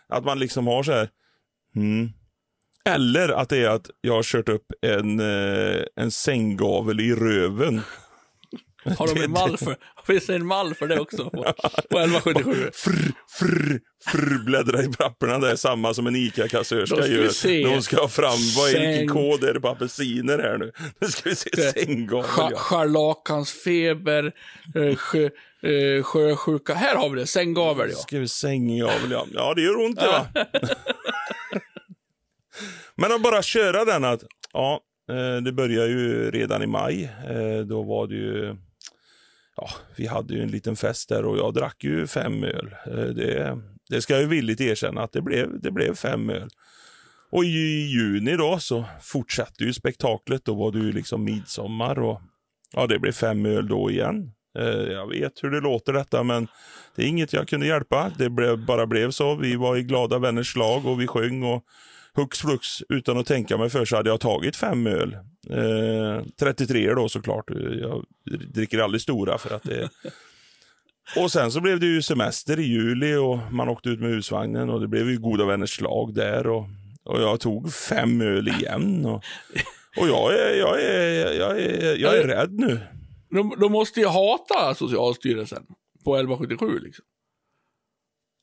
Att man liksom har så här, hmm. Eller att det är att jag har kört upp en, eh, en sänggavel i röven. Har de en mall för, finns det en mall för det också? På, på 1177? Frr, frr, frr, bläddra i papperna. Det är samma som en ICA-kassörska gör. När hon ska ha fram, vad är det, vilken kod är det på apelsiner här nu? Nu ska vi se sänggavel. Scharlakansfeber, eh, sjö, eh, sjösjuka. Här har vi det, sänggavel ja. Ska vi sänggavel, ja. Ja, det gör ont det va? <laughs> Men att bara köra den att, ja, eh, det börjar ju redan i maj. Då var det ju, ja, vi hade ju en liten fest där och jag drack ju fem öl. Eh, det, det ska jag ju villigt erkänna att det blev, det blev fem öl. Och i juni då så fortsatte ju spektaklet. Då var det ju liksom midsommar och ja, det blev fem öl då igen. Eh, jag vet hur det låter detta, men det är inget jag kunde hjälpa. Det blev, bara blev så. Vi var i glada vänners lag och vi sjöng och hux flux utan att tänka mig för så hade jag tagit fem öl. Eh, 33 då såklart. Jag dricker aldrig stora för att det <laughs> Och sen så blev det ju semester i juli och man åkte ut med husvagnen och det blev ju goda vänners lag där och, och jag tog fem öl igen. Och, och jag är, jag är, jag är, jag är rädd nu. De, de måste ju hata Socialstyrelsen på 1177 liksom.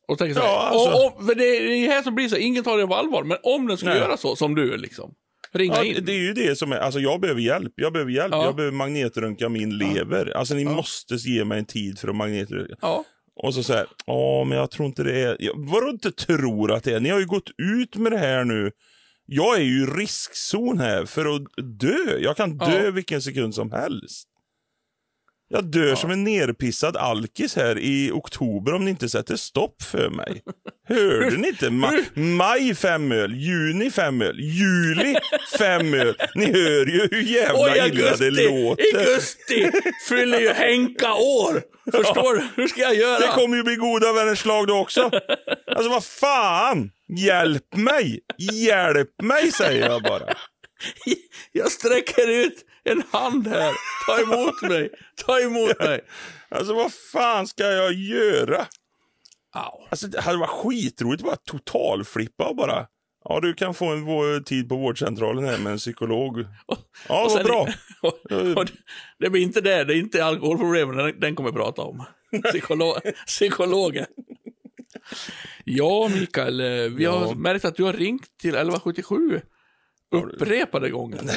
Och tänka så här, Ja, alltså. och, och, det är här som blir så, ingen tar det på allvar, men om den skulle Nej. göra så, som du liksom, ringa Ja, in. det är ju det som är, alltså jag behöver hjälp. Jag behöver hjälp. Ja. Jag behöver magnetröntga min lever. Alltså ni måste ge mig en tid för att magnetröntga. Ja. Och så säger ja men jag tror inte det är, vadå inte tror att det är? Ni har ju gått ut med det här nu. Jag är ju i riskzon här för att dö. Jag kan dö vilken sekund som helst. Jag dör som en nerpissad alkis här i oktober om ni inte sätter stopp för mig. Hörde ni inte? Ma- maj fem öl, juni fem öl, juli fem öl. Ni hör ju hur jävla Och i illa det augusti, låter. augusti fyller ju Henka år. Förstår du? Hur ska jag göra? Det kommer ju bli goda vänners lag då också. Alltså vad fan! Hjälp mig! Hjälp mig säger jag bara. Jag sträcker ut en hand här. Ta emot mig. Ta emot mig. Alltså vad fan ska jag göra? Au. Alltså det hade varit skitroligt att bara totalflippa och bara Ja, du kan få en tid på vårdcentralen här med en psykolog. Ja, vad bra. <laughs> Och det- blir inte det. Det är inte alkoholproblemen den, den kommer prata om. Psykolo psykologen. Ja, Mikael. eh, Vi har Ja. märkt att du har ringt till 1177 upprepade gånger. <laughs>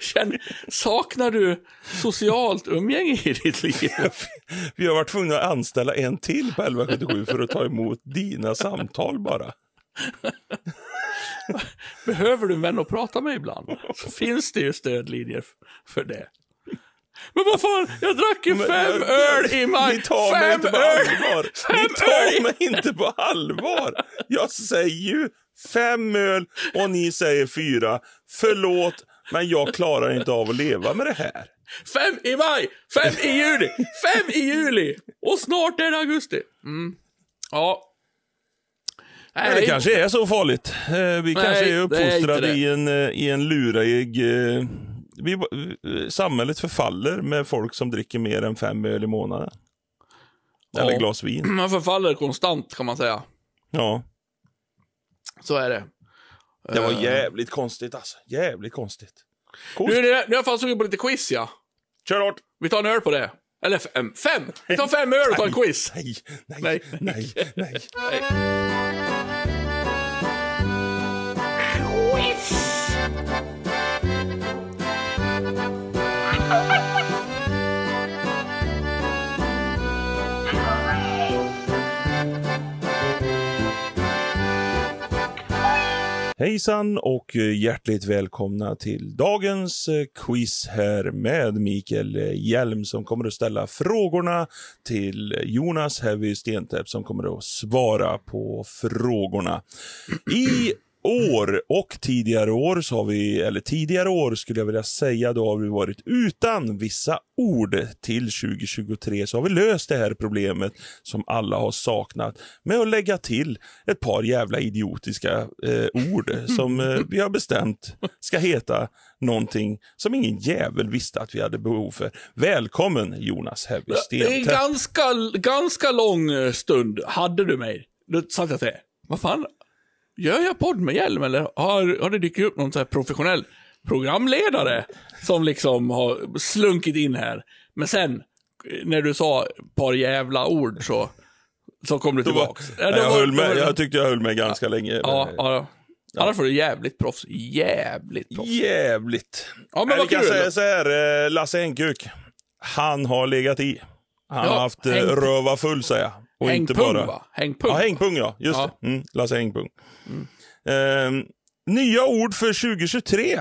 Känn, saknar du socialt umgänge i ditt liv? <laughs> Vi har varit tvungna att anställa en till på 1177 för att ta emot dina samtal bara. Behöver du en vän att prata med ibland? Så finns det ju stödlinjer för det. Men vad fan, jag drack ju Men- fem men- öl i maj. Ni tar mig Fem inte på öl! allvar. Ni Fem tar öl! mig inte på allvar. Jag säger ju fem öl och ni säger fyra. Förlåt, men jag klarar inte av att leva med det här. Fem i maj, fem i juni, fem i juli och snart är det augusti. Mm. Ja. Men det kanske är så farligt. Eh, Vi kanske är är uppfostrade det. i en, eh, i en lurig... eh, Vi, samhället förfaller med folk som dricker mer än fem öl i månaden. Eller Ja. glas vin. Man förfaller konstant kan man säga. Ja. Så är det. Det var Eh. jävligt konstigt alltså. Jävligt konstigt. Coolt. Nu är, det, nu är jag fan sugen på lite quiz ja. Kör hårt. Vi tar en öl på det. Eller fem. Fem! Vi tar fem öl och tar en quiz. Nej, nej, Nej. nej, nej. <laughs> Nej. Hejsan och eh, hjärtligt välkomna till dagens eh, quiz här med Mikael eh, Hjelm som kommer att ställa frågorna till Jonas Heavy Stentäpp som kommer att svara på frågorna. I år och tidigare år så har vi, eller tidigare år skulle jag vilja säga, då har vi varit utan vissa ord. Till 2023 så har vi löst det här problemet som alla har saknat med att lägga till ett par jävla idiotiska eh, ord som eh, <laughs> vi har bestämt ska heta någonting som ingen jävel visste att vi hade behov för. Välkommen Jonas Heavy Det är ganska, ganska lång eh, stund hade du mig. Då satt jag till. Vad fan? Gör jag podd med hjälm eller har, har det dykt upp någon så här professionell programledare som liksom har slunkit in här? Men sen, när du sa par jävla ord så, så kom du var-. Ja, då jag, var- höll med, var- jag tyckte jag höll med ganska länge. Ja, men- ja. Annars var du jävligt proffs. Jävligt proffs. Jävligt. Ja, men vad kan kul. säga så här, eh, Lasse Enkuk. Han har legat i. Han Ja, har haft eh, häng- röva full säger jag. Och inte Hängpung bara... va? Hängpung. Ja, hängpung ja. Just Ja. det. Mm, Lasse Hängpung. Eh, nya ord för 2023.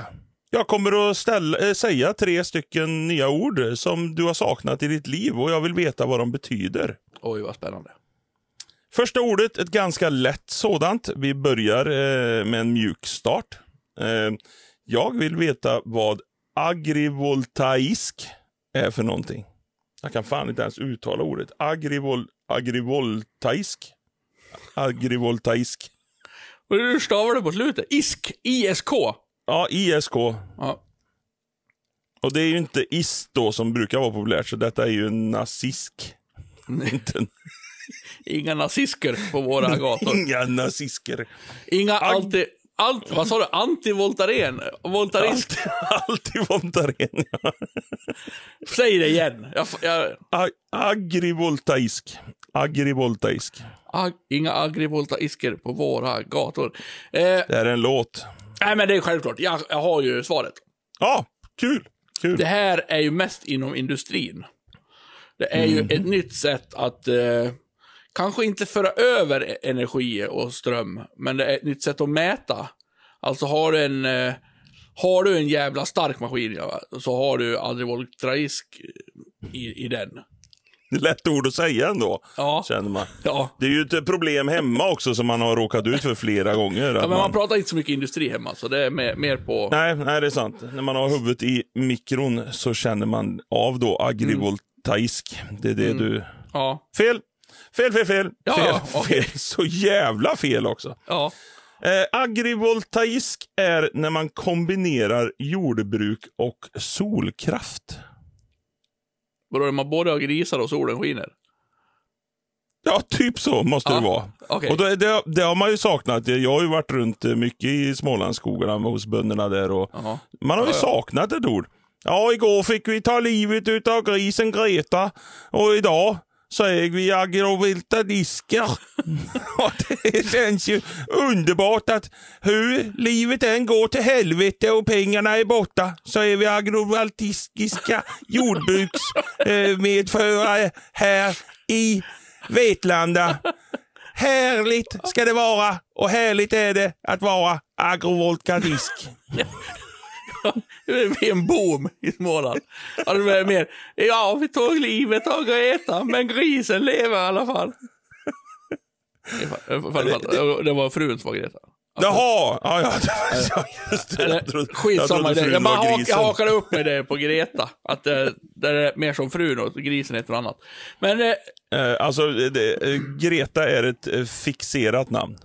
Jag kommer att ställa, eh, säga tre stycken nya ord som du har saknat i ditt liv och jag vill veta vad de betyder. Oj, vad spännande. Första ordet, ett ganska lätt sådant. Vi börjar eh, med en mjuk start. Eh, jag vill veta vad agrivoltaisk är för någonting. Jag kan fan inte ens uttala ordet. Agrivol, agrivoltaisk. Agrivoltaisk. Hur stavar du på slutet? ISK. ISK. Ja, ISK. Ja. Och det är ju inte ist då som brukar vara populärt, så detta är ju en nazisk. <laughs> Inga nazister på våra <laughs> gator. Inga nazisker. Inga alltid... Allt, vad sa du? Antivoltaren? Voltarist? Alltid, alltid Voltaren. ja. Säg det igen. Jag, jag, Ag- Agrivoltaisk. Agrivoltaisk. ag, inga agrivoltaisker på våra gator. Eh, Det är en låt. nej, men det är självklart. Jag, jag har ju svaret. Ja, kul. Kul. Det här är ju mest inom industrin. Det är ju ett nytt sätt att eh, kanske inte föra över energi och ström, men det är ett nytt sätt att mäta. Alltså har du en, eh, har du en jävla stark maskin, så har du aldrig voltraisk i, i den. <laughs> Lätt ord att säga ändå, Ja, känner man. ja. Det är ju ett problem hemma också som man har råkat ut för flera gånger. ja men man pratar inte så mycket industri hemma, så det är mer, mer på... Nej, nej, det är sant. När man har huvudet i mikron så känner man av då agrivoltaisk. Det är det du... Ja, Fel! Fel, fel, fel. Ja, fel, okej. fel. Så jävla fel också. ja. Eh, agrivoltaisk är när man kombinerar jordbruk och solkraft. Vadå, man både har grisar och solen skiner? Ja, typ så måste Ja, det vara. okej. Och det, det, det har man ju saknat. Jag har ju varit runt eh, mycket i Smålandsskogarna hos bönderna där och man har ju Ja, saknat ett ord. Ja, igår fick vi ta livet utav grisen Greta och idag så är vi agrovilta diskar. <laughs> Och det känns ju underbart att hur livet än går till helvete och pengarna är borta så är vi agrovaltistiska jordbruksmedförare <laughs> här i Vetlanda. Härligt ska det vara och härligt är det att vara <laughs> <laughs> agrovoltaisk. Vid en bom i Småland. Ja, det var mer, ja, vi tog livet av Greta, men grisen lever i alla fall. <laughs> Det var frun som var Greta. Jaha, ja, ja, <laughs> ja just det. Jag trodde- skitsamma jag det. trodde Jag, bara hak, jag hakade upp mig där på Greta. Att det, det är mer som frun och grisen heter något annat. Men eh, Eh, alltså, det, eh, Greta är ett eh, fixerat namn.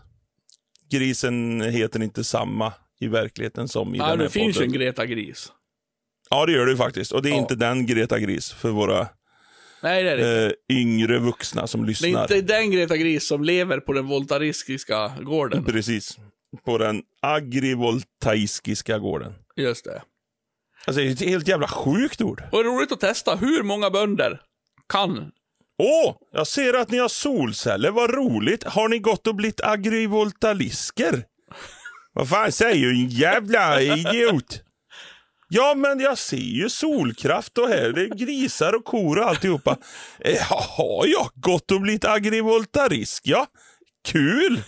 Grisen heter inte samma i verkligheten som i ja, den här det finns ju en Greta Gris. Ja, det gör det ju faktiskt. Och det är Ja. inte den Greta Gris för våra Nej, det är det eh, yngre vuxna som Det är lyssnar. inte den Greta Gris som lever på den voltariskiska gården. Precis. På den agrivoltaiskiska gården. Just det. Alltså, det är ett helt jävla sjukt ord. Och roligt att testa. Hur många bönder kan... Åh, jag ser att ni har solceller. Vad roligt. Har ni gått och blivit agrivoltalisker? Vad fan säger du, en jävla idiot? Ja, men jag ser ju solkraft och här det är grisar och kor och alltihopa. Eh, Jaha, ja, gått och blivit agrivoltarisk, ja. Kul!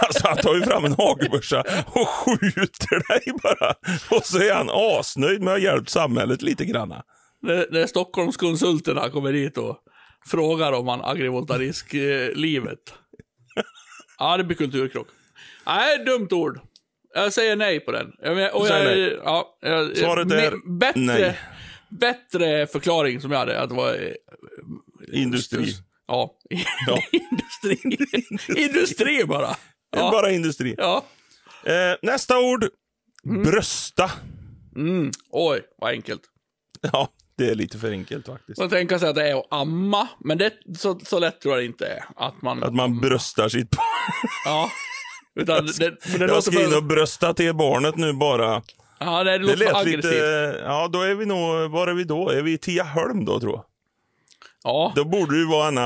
Alltså han tar ju fram en hagelbössa och skjuter dig bara. Och så är han asnöjd med att ha hjälpt samhället lite granna. När, när Stockholmskonsulterna kommer dit och frågar om han agrivoltarisk-livet. Eh, ja, det blir kulturkrock. Nej, dumt ord. Jag säger nej på den. Jag, och jag, nej. Ja, jag, Svaret är bättre, nej. Bättre förklaring som jag hade, att det var... eh, Industri. Ja, Ja. <laughs> industri. industri bara. Ja. bara industri. ja. Eh, nästa ord. Brösta. Mm. Oj, vad enkelt. Ja, det är lite för enkelt faktiskt. Man tänker sig att det är att amma, men det, så, så lätt tror jag det inte är. Att man... Att man bröstar sitt barn. Ja. <laughs> Utan det, för det Jag ska in och brösta till barnet nu bara. Ja, det, Det låter lät aggressivt. lite... Ja, då är vi nog... Var är vi då? Är vi i Tiaholm då, tror jag? Ja. Då borde det ju vara en...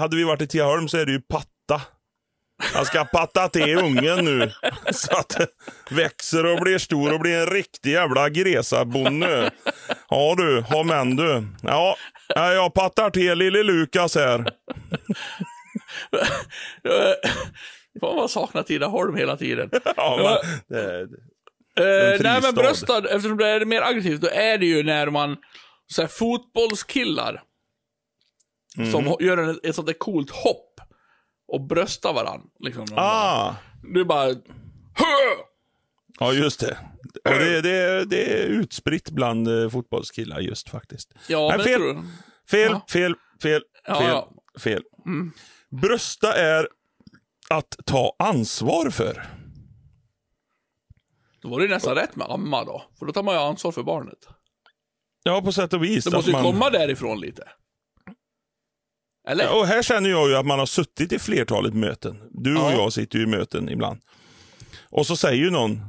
Hade vi varit i Tiaholm så är det ju patta. Jag ska patta till ungen nu. <laughs> Så att växer och blir stor och blir en riktig jävla gresabonde. Ja du, ha men du. Ja, ja, jag pattar till lille Lukas här. <laughs> Fan vad saknar Tidaholm hela tiden. <laughs> Ja, men, det, Eh, nej fristad. men bröstad, eftersom det är mer aggressivt, då är det ju när man, så här, fotbollskillar, Mm. som gör en, ett sånt där coolt hopp och bröstar varandra. Liksom, ah, Du bara... Hö! ja just det. Och det, det, det är utspritt bland eh, fotbollskillar just faktiskt. Ja, Nej, fel. Fel, Ja. fel, fel, Ja, fel, ja. fel. Brösta är att ta ansvar för. Då var det nästan rätt med amma då. För då tar man ju ansvar för barnet. Ja, på sätt och vis. Det måste ju man... komma därifrån lite. Eller? Ja, Och här känner jag ju att man har suttit i flertalet möten. Du och Ja. jag sitter ju i möten ibland. Och så säger ju någon,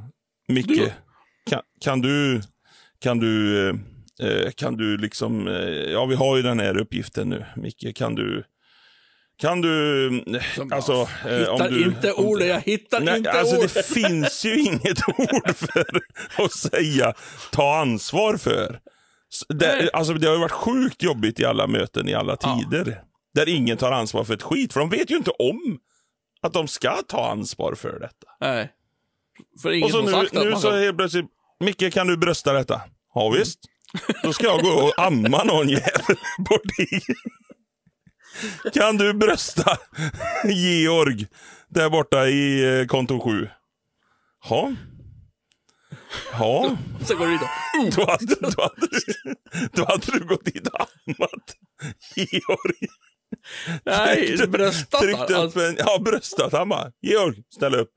Micke, Du- kan, kan du, kan du, eh, eh, kan du liksom, eh, ja vi har ju den här uppgiften nu, Micke, kan du, kan du, Som- alltså, eh, hittar du... inte ordet, jag hittar Nej, inte alltså ordet. det <laughs> finns ju inget ord för att säga ta ansvar för. Det, alltså, det har ju varit sjukt jobbigt i alla möten i alla Ja. tider. Där ingen tar ansvar för ett skit, för de vet ju inte om att de ska ta ansvar för detta. Nej. För ingen Och så nu, nu så helt plötsligt, Micke kan du brösta detta? Ja visst. <laughs> Då ska jag gå och amma någon jävel bort i. Kan du brösta <laughs> Georg där borta i eh, konto 7? Ja. Ja. Så går det och... <laughs> Då hade, då, hade, du- då hade du gått dit och ammat Georg. Nej, bröstat. Tryckt upp Alltså, en, ja bröstat. Han bara, Georg, ställ upp.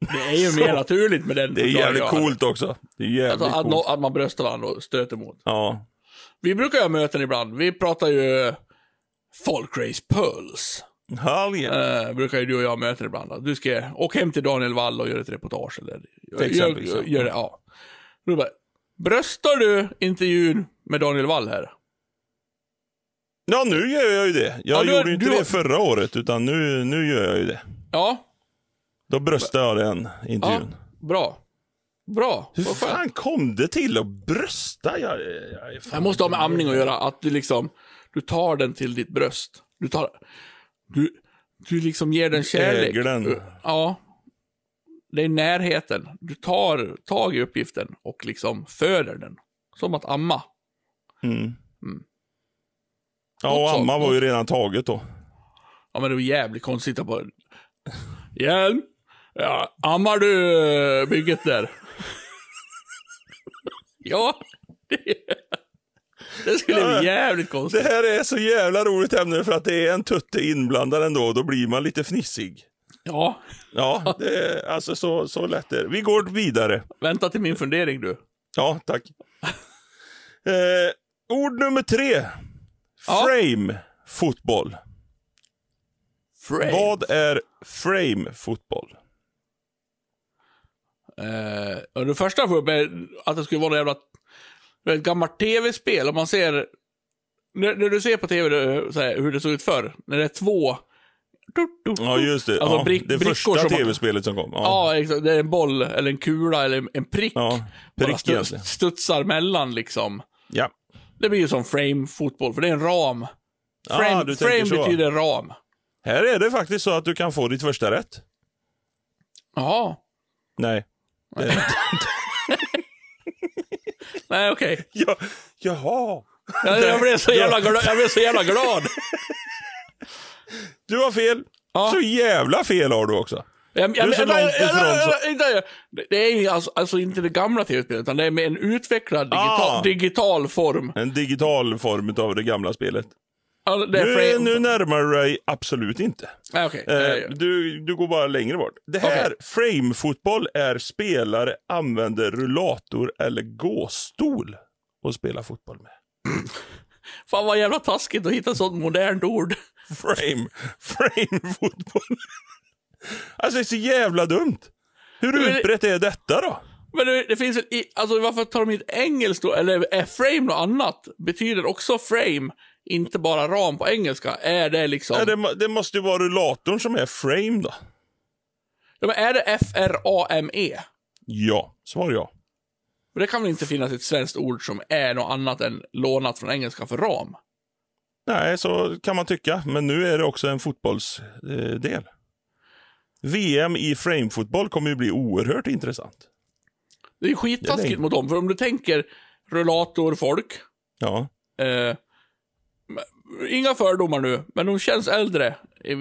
det är ju mer <laughs> naturligt med den Det är jävligt coolt också. Det är jävligt Alltså, att, coolt. att man bröstar varandra och stöter emot. Ja. Vi brukar ju ha möten ibland. Vi pratar ju folkrace puls. Härligt. Uh, brukar ju du och jag möten ibland. Du ska åka hem till Daniel Wall och göra ett reportage. Eller, gör, exempelvis, gör, ja. gör det, ja. Bara, bröstar du intervjun med Daniel Wall här? Ja, nu gör jag ju det. Jag Ja, gjorde ju inte du- det förra året, utan nu, nu gör jag ju det. Ja, Då bröstade jag den ja intervjun. bra. Bra. Hur fan kom det till att brösta? Jag, jag, Det måste ha med amning att göra, att du liksom, du tar den till ditt bröst. Du tar, Du, du liksom ger den kärlek. Äger den. Ja. Det är närheten. Du tar tag i uppgiften och liksom föder den. Som att amma. Mm. Ja, Något och. Amma var ju redan taget då. Ja, men det var jävligt konstigt att bara... Hjelm! Ja, ammar du bygget där? <laughs> ja. Det, det skulle bli jävligt Det konstigt. här är så jävla roligt ämne för att det är en tutte inblandad ändå och då blir man lite fnissig. Ja, Ja, det är alltså så, så lätt är det. Vi går vidare. vänta till min fundering du. Ja, tack. <laughs> Eh, ord nummer tre. Ja. Frame fotboll. Frame. Vad är frame fotboll? Eh, det första får upp är att det skulle vara något jävla ett gammalt tv-spel. Om man ser, när, när du ser på tv här, hur det såg ut förr, när det är två Ja, just det. Alltså ja, brick- det första som tv-spelet som kom. Ja, Ja. Det är en boll eller en kula eller en prick. ja bara prick stu- studsar mellan liksom. Ja. Det blir ju som frame-fotboll, för det är en ram. Ah, Frame, tänker frame betyder ram. Här är det faktiskt så att du kan få ditt första rätt. Jaha. Nej. <laughs> Det, Nej, okej. <laughs> ja, jaha. Jag, jag, blev så <laughs> jävla glad. jag blev så jävla glad. Du har fel. Ja. Så jävla fel har du också. Jag, jag, Du är så långt ifrån Det är alltså, alltså inte det gamla tv-spelet, utan det är med en utvecklad digital, Ah. digital form. En digital form av det gamla spelet. Nu, nu närmar du dig absolut inte. Nej, okej. Eh, du, du går bara längre bort. Det här, Okej. frame-fotboll, är spelare använder rullator eller gåstol och spela fotboll med. <clears throat> Fan vad jävla taskigt att hitta ett sånt modernt ord. <laughs> Frame, frame-fotboll. alltså det är så jävla dumt. Hur Men utbrett är detta då? Men det, det finns i, alltså varför tar de inte engelskt då? Eller är frame något annat? Betyder också frame inte bara ram på engelska? Är det liksom... Ja, det, det måste ju vara rullatorn som är frame då. Ja, men är det F-R-A-M-E? Ja, svar ja. För det kan väl inte finnas ett svenskt ord som är något annat än lånat från engelska för ram? Nej, så kan man tycka. Men nu är det också en fotbollsdel. Eh. VM i framefotboll kommer ju bli oerhört intressant. Det är ju skittaskigt mot dem, för om du tänker rullatorfolk, Ja, eh, inga fördomar nu, men de känns äldre,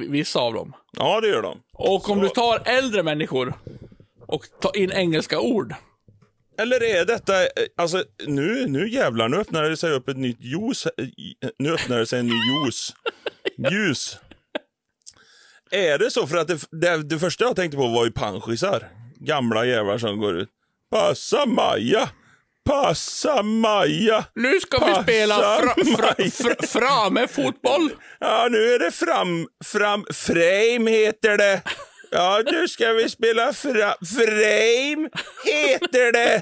vissa av dem. ja det gör de. Och om Så- du tar äldre människor och tar in engelska ord, Eller är detta, eh, alltså nu, nu jävlar, nu öppnar det sig upp ett nytt ljus. eh, Nu öppnar det sig en ny ljus. <laughs> Ljus. Är det så? För att det, det, det första jag tänkte på var ju panschisar. Gamla jävlar som går ut. Passa Maja! Passa Maja! Nu ska vi Passa spela fra, fra, fra, frame fotboll. Ja, nu är det fram, fram, frame heter det. Ja, nu ska vi spela fra, frame heter det.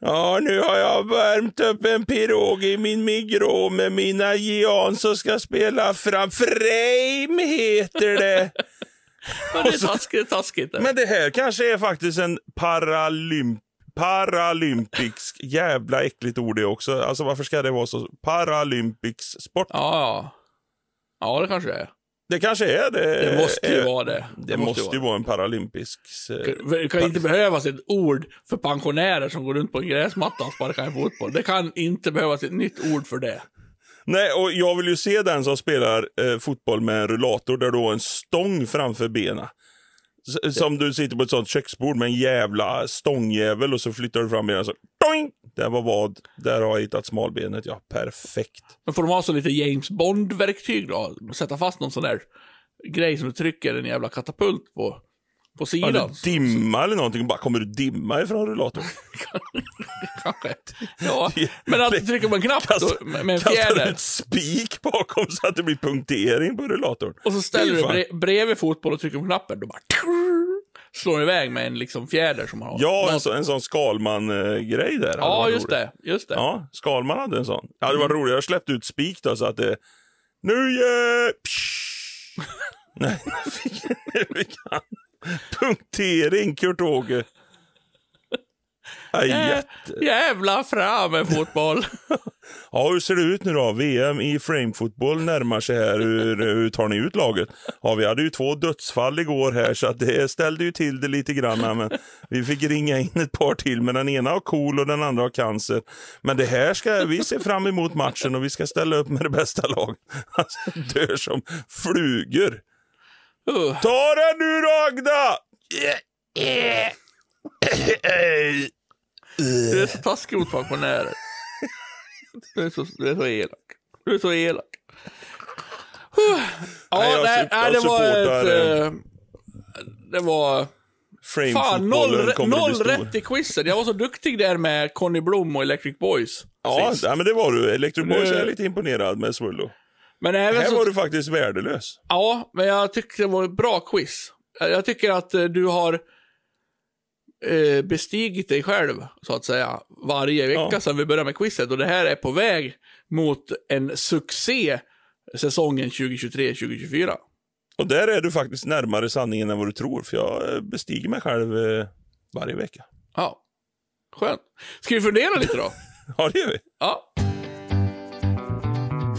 Ja, nu har jag värmt upp en pirog i min migrå med mina Gian som ska spela fram. Frame heter det. Ja, det är taskigt, taskigt. Men det här kanske är faktiskt en paralymp Paralympics, jävla äckligt ord det också. Alltså varför ska det vara så? Paralympics sport. Ja, ja. Ja, det kanske det är. Det kanske är det. Det måste ju vara det. Det måste ju vara en paralympisk... eh, Det kan inte behövas ett ord för pensionärer som går runt på en gräsmatta och sparkar en fotboll. Det kan inte behövas ett nytt ord för det. Nej, och jag vill ju se den som spelar eh, fotboll med en rullator där du har en stång framför benen. Som du sitter på ett sånt köksbord med en jävla stångjävel och så flyttar du fram benen så doing! Där var vad. Där har jag hittat smalbenet, ja. Perfekt. Men får de ha så lite James Bond-verktyg då? Sätta fast någon sån där grej som du trycker en jävla katapult på, på Ja, sidan. det dimma eller någonting. Bara kommer du dimma ifrån rullatorn? <laughs> Kanske. Ja, <laughs> men att trycker man en knapp då, med en kastar du fjäder ett spik bakom så att det blir punktering på rullatorn. och så ställer du bre bredvid fotboll och trycker på knappen, då bara slår iväg med en liksom fjäder som har. Ja, en, så, en sån Skalman-grej där. ja just roligt. det. Just det. Ja, Skalman hade en sån. Ja, det var roligt. Jag släppte ut spik då så att det... Nu. Psh! <laughs> Nej, nu fick han punktering, Kurt-Åke. Ja, Jä, jävla fram med fotboll. <laughs> Ja, hur ser det ut nu då? VM i framefotboll närmar sig här. Hur, hur tar ni ut laget? Ja, vi hade ju två dödsfall igår här så det ställde ju till det lite grann. Men vi fick ringa in ett par till, men den ena har KOL och den andra har cancer. Men det här ska vi se fram emot matchen och vi ska ställa upp med det bästa laget. Alltså, dör som flugor. Uh. Ta den nu Ragda! Du är så taskig mot pensionärer. Du är så, du är så elak. Du är så elak. Ja, Nej, jag nej, nej, jag det var ett... eh, eh, Det var... Fan, Framefotbollen noll, noll rätt i quizen. Jag var så duktig där med Conny Blom och Electric Boys. Ja, ja, men det var du. Electric Boys Nu- är jag lite imponerad med Svullo. Men även Här så... var du faktiskt värdelös. Ja, men jag tycker det var ett bra quiz. Jag tycker att eh, du har eh, bestigit dig själv, så att säga, varje vecka Ja. sedan vi började med quizet. Och det här är på väg mot en succé säsongen 2023-2024. Och där är du faktiskt närmare sanningen än vad du tror, för jag eh, bestiger mig själv eh, varje vecka. Ja, skönt. Ska vi fundera lite då? <laughs> Ja, det gör vi. Ja.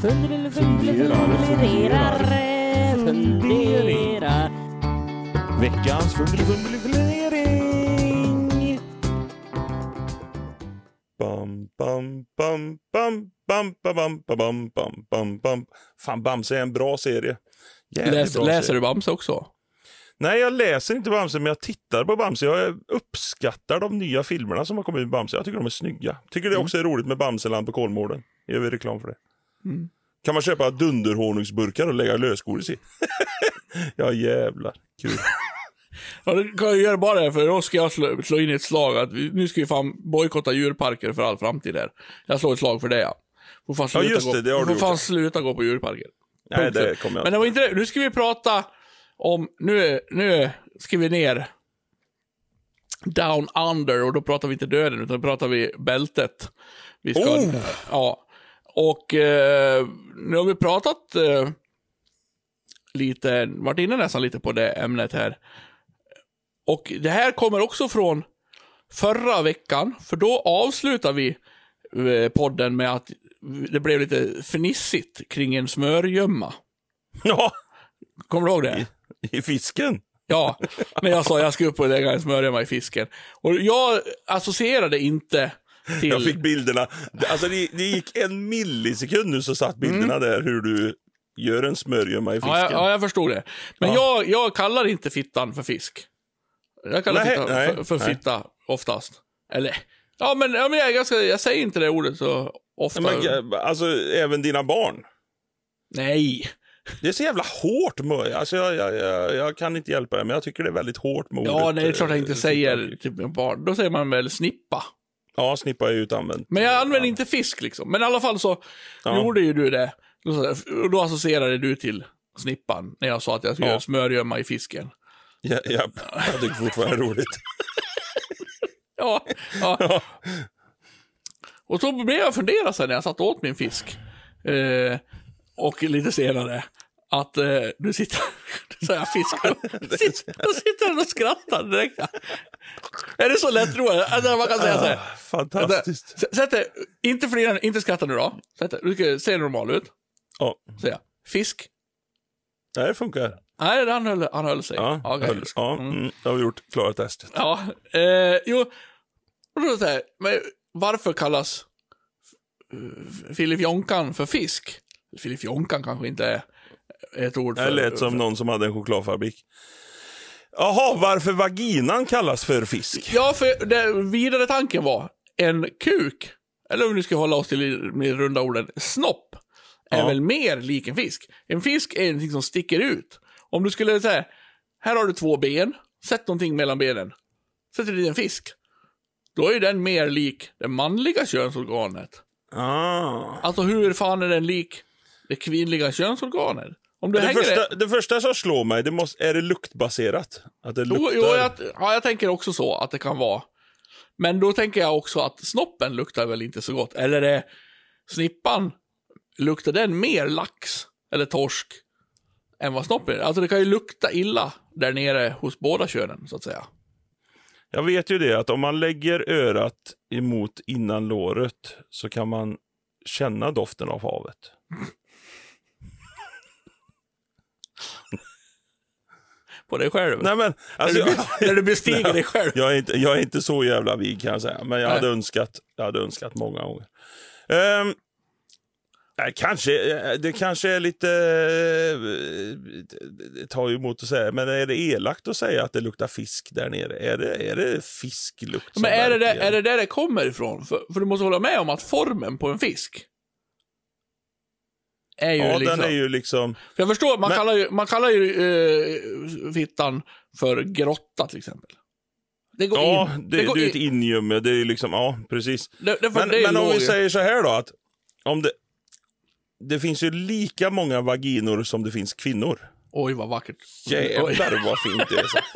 Funderar, funderar, funderar. Veckans fundering. Bam, bam, bam, bam, bam, bam, bam, bam, bam, bam, bam. Fan, Bamse är en bra serie. Jävligt Läs, bra läser serie. du Bamse också? Nej, jag läser inte Bamse, men jag tittar på Bamse. Jag uppskattar de nya filmerna som har kommit med Bamse. Jag tycker de är snygga. Tycker det också är roligt med Bamseland på Kolmården. Gör vi reklam för det. Mm. Kan man köpa dunderhonungsburkar och lägga lösgodis i? <laughs> ja, jävlar. Kul. <laughs> Ja, det kan jag göra bara det, för då ska jag slå, slå in ett slag att vi, nu ska vi fan bojkotta djurparker för all framtid här. Jag slår ett slag för det ja. Får fan sluta just det, det har gå, du får fan gjort. sluta gå på djurparker. Nej, Punkt det kommer jag Men det var inte det. Nu ska vi prata om, nu, nu ska vi ner down under och då pratar vi inte döden utan då pratar vi bältet. Vi ska, Oh! ja. Och eh, nu har vi pratat eh, lite, varit inne nästan lite på det ämnet här. Och det här kommer också från förra veckan, för då avslutar vi eh, podden med att det blev lite fnissigt kring en smörgömma. Ja, Kommer du ihåg det? i fisken. Ja, när jag sa jag ska upp och lägga en smörgömma i fisken. Och jag associerade inte till... Jag fick bilderna. Alltså det, det gick en millisekund nu så satt bilderna där hur du gör en smörgömma i fisken. Mm. ja, jag, ja, jag förstod det. Men jag, jag kallar inte fittan för fisk. Jag kallar Nej, fitta nej, för, för nej. fitta oftast. Eller, ja men, ja, men jag, är ganska, jag säger inte det ordet så ofta. Men, alltså även dina barn. Nej. Det är så jävla hårt. Alltså, jag, jag, jag, jag kan inte hjälpa det, men jag tycker det är väldigt hårt med Ja, ordet, nej, det är klart jag eh, inte säger typ med barn. Då säger man väl snippa. Ja, snippa är ju utanvänt. Men jag använder inte fisk liksom. Men i alla fall så Ja. gjorde ju du det. Och då associerade du till snippan när jag sa att jag skulle Ja. göra smörgömma i fisken. Ja, ja, jag tycker fortfarande det är roligt. <laughs> Ja, ja. Och så blev jag fundera sen när jag satt åt min fisk. Eh, och lite senare. Att eh, du sitter, du säger fisk, då sitter, och skrattar direkt. Är det så lättroligt? Alltså, man kan säga så här. Ah, fantastiskt. Sätt dig, inte flina, inte skratta nu då. Sätt dig, du ska se normal ut. Ja, Säga, fisk. det här funkar. Nej, han höll, han höll sig. Ja, okej. höll- ja mm, det har vi gjort. Klarat testet. Ja, eh, jo. Och då säger men varför kallas Filip Jonkan för fisk? Filip Jonkan kanske inte är ett ord för... Det lät som någon som hade en chokladfabrik. Jaha, varför vaginan kallas för fisk? Ja, för det vidare tanken var en kuk, eller om vi ska hålla oss till med runda orden, snopp, är Ja. väl mer lik en fisk. En fisk är någonting som sticker ut. Om du skulle säga, här har du två ben, sätt någonting mellan benen, sätter dit en fisk. Då är den mer lik det manliga könsorganet. Ah. Alltså hur fan är den lik det kvinnliga könsorganet? Om du Det hänger första, det första som slår mig, det måste, är det luktbaserat? Att det Jo, luktar? jo jag, ja, jag tänker också så att det kan vara. Men då tänker jag också att snoppen luktar väl inte så gott. Eller är snippan, luktar den mer lax eller torsk än vad snoppen gör? Alltså det kan ju lukta illa där nere hos båda könen, så att säga. Jag vet ju det att om man lägger örat emot innan låret så kan man känna doften av havet. På dig själv. Nej men, alltså, när, du, jag, när du bestiger Nej, dig själv. jag, är inte, jag är inte så jävla vig kan jag säga, men jag Nej. hade önskat, jag hade önskat många gånger. Nej, kanske, eh, det kanske är lite, eh, det tar ju emot att säga, men är det elakt att säga att det luktar fisk där nere? Är det, är det fisklukt? Men är det, där, är det där det kommer ifrån? För, för du måste hålla med om att formen på en fisk är ju Ja, liksom... den är ju liksom... För jag förstår, man Men- kallar ju, man kallar ju eh, fittan för grotta till exempel. Det går Ja, in. det, går det är ett in. injumme. Det är liksom, ja, precis. Det, det, Men, det men om vi säger så här då, att om det, det finns ju lika många vaginor som det finns kvinnor. Oj, vad vackert. Jävlar vad fint det är. Så. <laughs>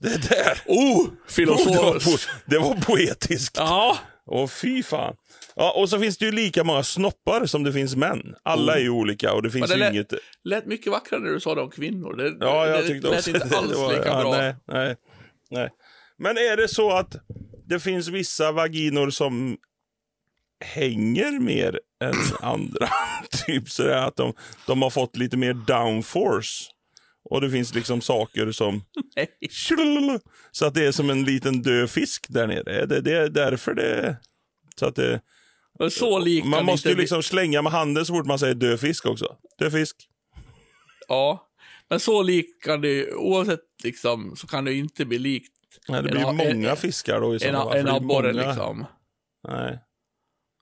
Det där! Oh, Det filosof. var, po- det var poetiskt. Ja, Åh fy fan. Ja, och så finns det ju lika många snoppar som det finns män. Alla är ju olika och det finns det ju lät- inget... lät mycket vackrare när du sa det om kvinnor. Det, Ja, jag det tyckte lät också inte <laughs> alls var- lika ja, bra. Nej, nej, nej. Men är det så att det finns vissa vaginor som hänger mer än andra? <laughs> typ sådär att de, de har fått lite mer downforce. Och det finns liksom saker som... <laughs> Nej. Så att det är som en liten död fisk där nere. Det, det är därför det... Så att det... Men Så lik Man måste ju liksom slänga med handen så fort man säger död fisk också. Död fisk. Ja, men så lik kan det oavsett liksom, så kan det inte bli likt Nej, det En blir a- många en- fiskar då i en, sådana fall. en är abborre många- liksom. Nej,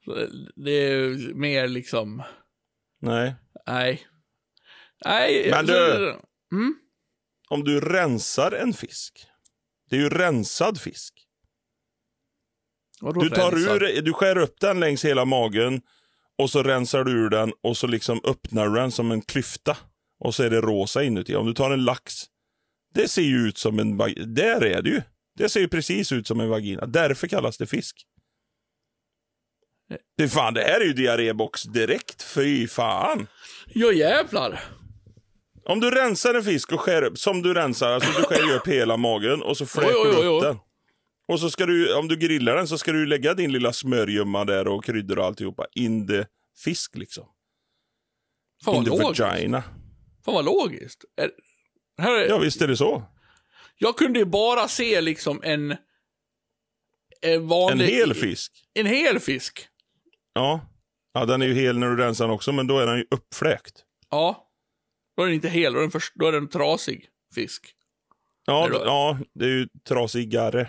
Så Det är mer liksom, nej. nej. Nej. Men du- Mm? Om du rensar en fisk. Det är ju rensad fisk. Du tar ur, du skär upp den längs hela magen och så rensar du ur den och så liksom öppnar du den som en klyfta. Och så är det rosa inuti. Om du tar en lax, det ser ju ut som en Där är det ju. Det ser ju precis ut som en vagina. Därför kallas det fisk. Fy fan, det här är ju diarrébox direkt. Fy fan. Ja jävlar. Om du rensar en fisk och skär upp, som du rensar, alltså du skär ju upp hela magen och så fläker du upp den. Och så ska du, om du grillar den så ska du lägga din lilla smörjumma där och kryddor och alltihopa in the fisk liksom. Fan in vad the logiskt. vagina. Fan vad logiskt. Är, här är, Ja visst är det så. Jag kunde ju bara se liksom en... En En vanlig... hel fisk. En hel fisk. Ja. Ja den är ju hel när du rensar den också men då är den ju uppfläkt. Ja. Då är den inte hel, då är den, för, då är den trasig fisk. Ja, Är det- ja, det är ju trasigare.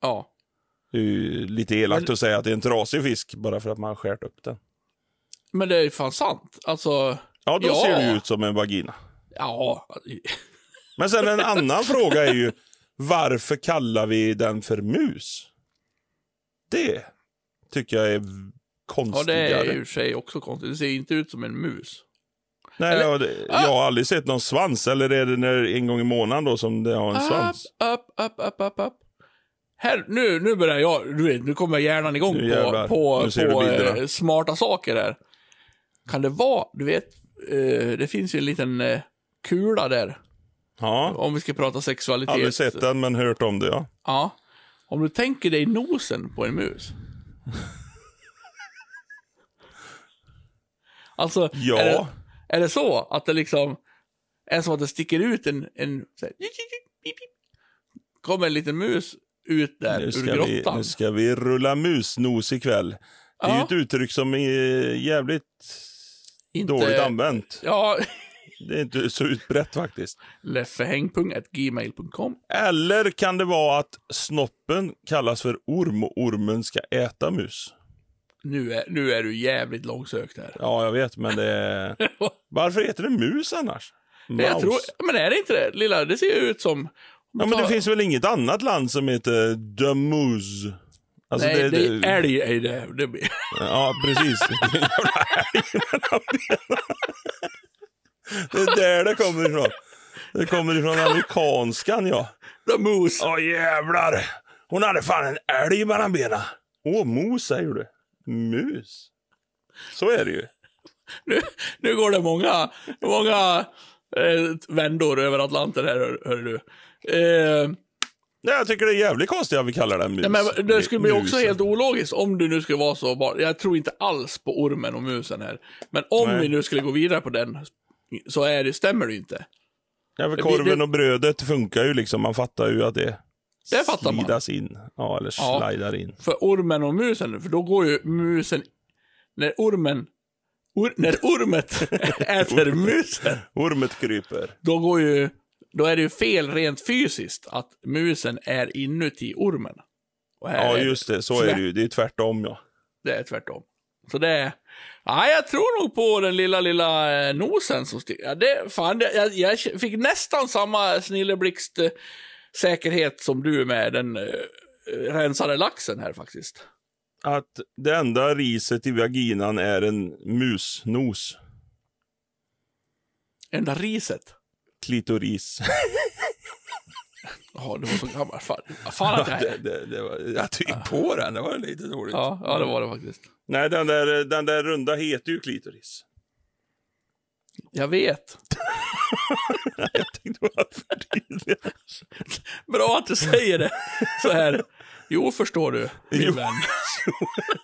Ja. Det är ju lite elakt Men- att säga att det är en trasig fisk bara för att man har skärt upp den. Men det är fan sant. Alltså, Ja, då Ja. ser det ju ut som en vagina. ja. <laughs> Men sen en annan fråga är ju varför kallar vi den för mus? Det tycker jag är Ja, konstigare. det är för sig också konstigt. Det ser inte ut som en mus. Nej, eller- ja, det, jag har aldrig sett någon svans. Eller är det när, en gång i månaden då som det har en svans? Upp, upp, upp, upp, upp. Här, nu, nu börjar jag, du vet, nu kommer hjärnan igång Nu på, på, på eh, smarta saker här. Kan det vara, du vet, eh, det finns ju en liten eh, kula där. Ja, Om vi ska prata sexualitet. aldrig sett den men hört om det ja. Ja. Om du tänker dig nosen på en mus. <laughs> alltså, Ja. är, det, är det så att det liksom är som att det sticker ut en, en här, <laughs> kommer en liten mus ut där Nu ur ska, vi, grottan. nu ska vi rulla musnos ikväll. Det är ju Ja. ett uttryck som är jävligt Inte- dåligt använt. Ja, Det är inte så utbrett faktiskt. leffehängpung.gmail.com. Eller kan det vara att snoppen kallas för orm och ormen ska äta mus? Nu är, nu är du jävligt långsökt här. Ja, jag vet, men det är... <laughs> Varför heter det mus annars? Mouse. Jag tror, men är det inte det? Lilla, det ser ju ut som... Ja, men det finns väl inget annat land som heter The Moose? Alltså, Nej, det, är älg är det. det. Ja, precis. Det är jävla älg. Det är där det kommer ifrån. Det kommer ifrån amerikanskan, ja. The moose. Åh jävlar! Hon hade fan en älg mellan benen. Åh, mos säger du. Mus. Så är det ju. Nu, nu går det många, många eh, vändor över Atlanten här, hör, hör du. Eh, Nej, jag tycker det är jävligt konstigt att vi kallar den mus. Ja, men det skulle bli också Musen. helt ologiskt om du nu skulle vara så bara, Jag tror inte alls på ormen och musen här. Men om Nej. vi nu skulle gå vidare på den, så är det, stämmer det inte. Ja, för korven det- och brödet funkar ju liksom. Man fattar ju att det Det fattar man. slidas in. Ja, eller Ja. slidar in. För ormen och musen, för då går ju musen... När ormen... Or, när ormet <laughs> äter musen, Ormet kryper. då går ju... Då är det ju fel rent fysiskt att musen är inuti ormen. Ja, just det. Så är det ju. Det är tvärtom, ja. Det är tvärtom. Så det är... Ja, jag tror nog på den lilla, lilla eh, nosen som styr. Ja, det, fan, det, jag, jag fick nästan samma snilleblixt eh, säkerhet som du med den eh, rensade laxen här faktiskt. Att det enda riset i vaginan är en musnos. Enda riset. Klitoris. <laughs> Ja, det var så gammalt. Fan, fan att jag... det, det, det var, jag tog på den. Det var lite dåligt. Ja, ja, det var det faktiskt. Nej, den där, den där runda heter ju klitoris. Jag vet. <laughs> Jag tänkte bara förtydliga. Bra att du säger det så här. Jo, förstår du, min Jo. vän.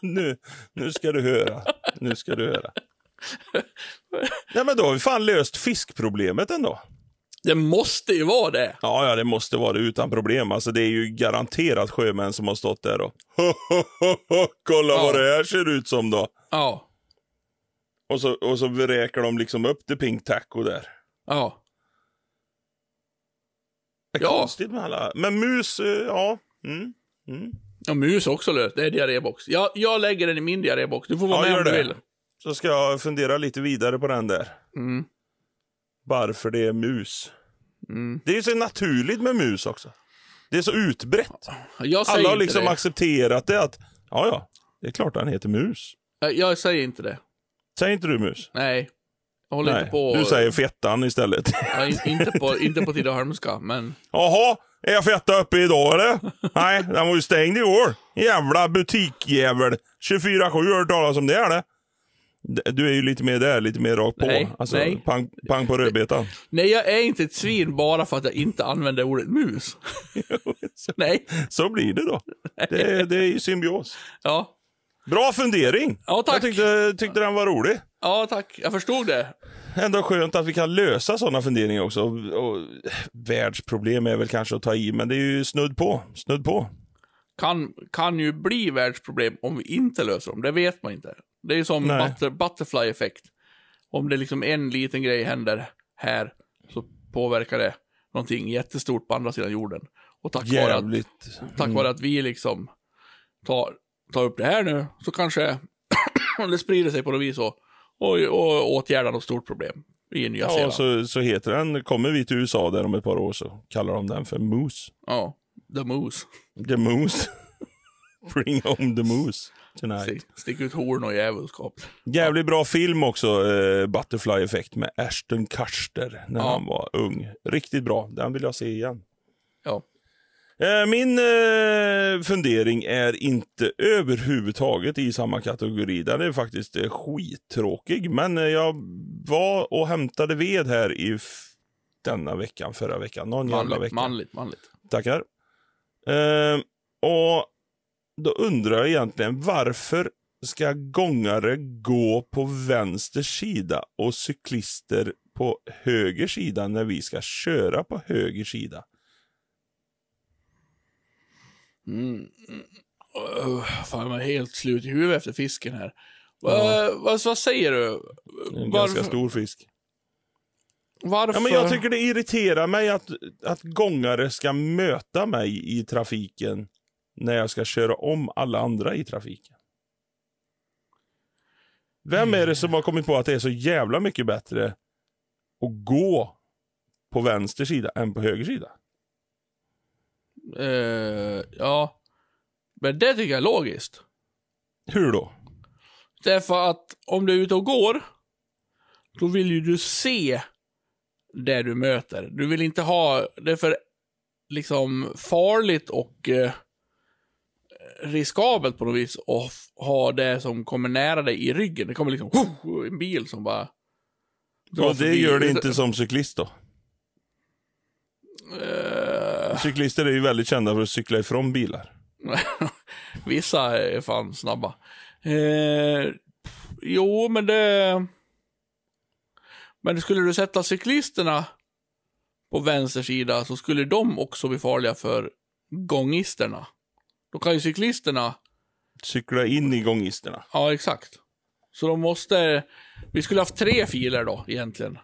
nu, nu ska du höra. Nu ska du höra. <laughs> Nej, men då har vi fan löst fiskproblemet ändå. Det måste ju vara det. Ja, ja, det måste vara det utan problem. Alltså, det är ju garanterat sjömän som har stått där och kolla Ja. vad det här ser ut som då. Ja, Och så, och så räker de liksom upp the pink taco där. ja. Det är Ja. konstigt med alla. Men mus, eh, ja. Mm. Mm. Ja, mus också löst. Det är diarrébox. Jag, jag lägger den i min diarrébox. Du får vara Ja, med om du det. vill. Så ska jag fundera lite vidare på den där. Mm. Varför det är mus. Mm. Det är så naturligt med mus också. Det är så utbrett. Jag säger Alla har liksom det. accepterat det att, ja ja, det är klart han heter mus. Jag, jag säger inte det. Säger inte du mus? Nej. Jag håller Nej, inte på... du säger fettan istället. <laughs> Ja, in, inte på, inte på Tidaholmska, men... Jaha, är jag fetta uppe idag eller? Nej, den var ju stängd igår. Jävla butikjävel. 24-7 har hört talas om det eller? Du är ju lite mer där, lite mer rakt på. Nej, alltså, nej. Pang, pang på rödbetan. <laughs> Nej, jag är inte ett svin bara för att jag inte använder ordet mus. så, <laughs> Nej. så blir det då. Det, är- det är ju symbios. Ja. Bra fundering. Ja, tack. Jag tyckte, tyckte den var rolig. Ja, tack. Jag förstod det. Ändå skönt att vi kan lösa sådana funderingar också. Och, och, världsproblem är väl kanske att ta i, men det är ju snudd på. Snudd på. Kan, kan ju bli världsproblem om vi inte löser dem. Det vet man inte. Det är ju som butter, butterfly-effekt. Om det liksom en liten grej händer här, så påverkar det någonting jättestort på andra sidan jorden. Och tack vare att tack vare att vi liksom tar, tar upp det här nu, så kanske <clears throat> det sprider sig på något vis och, och, och åtgärdar något stort problem i Nya Ja, Zeeland. så, så heter den, kommer vi till USA där om ett par år så kallar de den för Moose. Ja, the moose. The Moose. <laughs> <laughs> Bring home the Moose tonight. Stick, ut horn och djävulskap. Jävligt bra film också, eh, Butterfly Effect med Ashton Kutcher när Ja. han var ung. Riktigt bra, den vill jag se igen. Ja. Eh, Min eh, fundering är inte överhuvudtaget i samma kategori. Den är faktiskt eh, skittråkig. Men eh, jag var och hämtade ved här i denna veckan, förra veckan. Någon jävla Manligt, vecka. manligt, manligt. Tackar. Eh, och då undrar jag egentligen varför ska gångare gå på vänster sida och cyklister på höger sida när vi ska köra på höger sida? Mm. Fan, jag är helt slut i huvudet efter fisken här. Ja. Uh, vad, vad säger du? En Varför- ganska stor fisk. Varför? Ja, men jag tycker det irriterar mig att, att gångare ska möta mig i trafiken när jag ska köra om alla andra i trafiken. Vem är det som har kommit på att det är så jävla mycket bättre att gå på vänster sida än på höger sida? Eh, ja. Men det tycker jag är logiskt. Hur då? Därför att om du är ute och går, då vill ju du se det du möter. Du vill inte ha, det för liksom farligt och eh, riskabelt på något vis att ha det som kommer nära dig i ryggen. Det kommer liksom en bil som bara Och det gör det inte som cyklist då? Eh, Cyklister är ju väldigt kända för att cykla ifrån bilar. <laughs> Vissa är fan snabba. Eh, jo, men det... Men skulle du sätta cyklisterna på vänster sida så skulle de också bli farliga för gångisterna. Då kan ju cyklisterna, Cykla in i gångisterna. ja exakt. Så de måste, vi skulle haft tre filer då egentligen.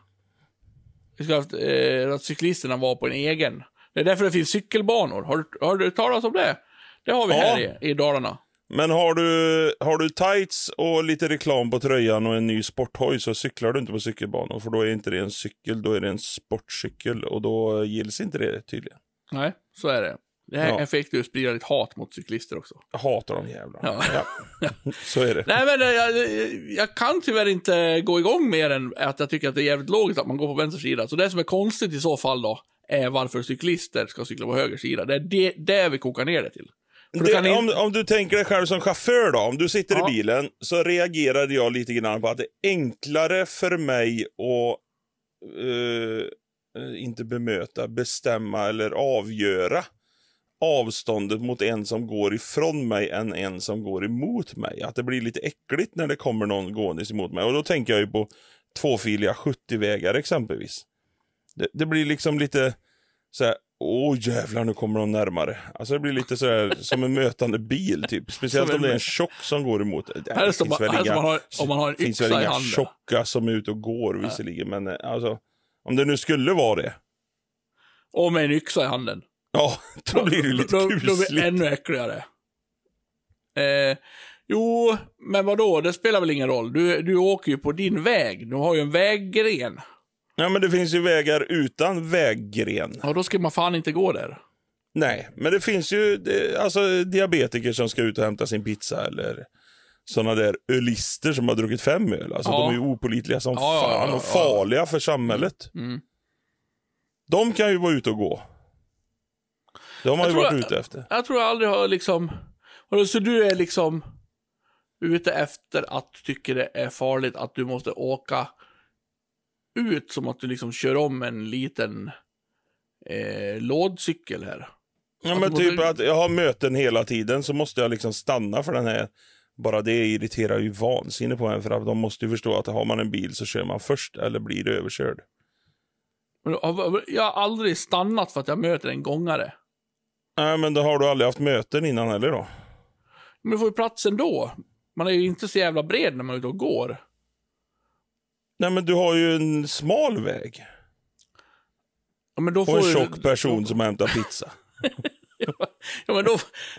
Vi skulle haft, eh, att cyklisterna var på en egen. Det är därför det finns cykelbanor. Har, du- har du talat om det? Det har vi Ja. här i, i Dalarna. Men har du, har du tights och lite reklam på tröjan och en ny sporthoj så cyklar du inte på cykelbanor. För då är inte det en cykel, då är det en sportcykel. Och då gills inte det tydligen. Nej, så är det. Det här Ja. fick du sprida ditt hat mot cyklister också. Jag hatar de jävlarna. Ja. Ja. <laughs> Så är det. Nej, men eh, jag, jag kan tyvärr inte gå igång mer än att jag tycker att det är jävligt logiskt att man går på vänster sida. Så det som är konstigt i så fall då, är varför cyklister ska cykla på höger sida. Det är det, det vi kokar ner det till. Det, ni- om, om du tänker dig själv som chaufför då, om du sitter Ja. i bilen, så reagerade jag lite grann på att det är enklare för mig att eh, inte bemöta, bestämma eller avgöra avståndet mot en som går ifrån mig än en som går emot mig. Att det blir lite äckligt när det kommer någon gåendes emot mig. Och då tänker jag ju på tvåfiliga 70-vägar exempelvis. Det, det blir liksom lite så här, åh jävlar nu kommer de närmare. Alltså det blir lite så här som en mötande bil typ. <laughs> Speciellt om det är en- tjock som går emot. Det om finns väl inga, man har, om man har en finns väl inga tjocka som är ute och går visserligen. Men eh, alltså, om det nu skulle vara det. Och med en yxa i handen. Ja, <laughs> då blir det ju lite då, då blir det kusligt. ännu äckligare. Eh, jo, men vad då? Det spelar väl ingen roll. Du, du åker ju på din väg. Du har ju en väggren. Ja, men det finns ju vägar utan väggren. Och då ska man fan inte gå där. Nej, men det finns ju det, alltså, diabetiker som ska ut och hämta sin pizza eller såna där ölister som har druckit fem öl. Alltså, Ja. De är ju opolitliga som Ja, ja, fan ja, och ja. farliga för samhället. Mm. De kan ju vara ute och gå. De har Jag ju varit jag- ute efter. Jag tror jag aldrig har liksom... Så du är liksom ute efter att du tycker det är farligt att du måste åka ut som att du liksom kör om en liten eh, lådcykel här. Ja, Att men typ måste- att jag har möten hela tiden så måste jag liksom stanna för den här. Bara det irriterar ju vansinne på en för att de måste ju förstå att har man en bil så kör man först eller blir överkörd. Jag har aldrig stannat för att jag möter en gångare. Nej, men då har du aldrig haft möten innan heller då? Men du får ju plats ändå. Man är ju inte så jävla bred när man är ute och går. Nej, men du har ju en smal väg. Ja, men då Och får en ju- tjock person som hämtar pizza. <laughs> Ja, men då,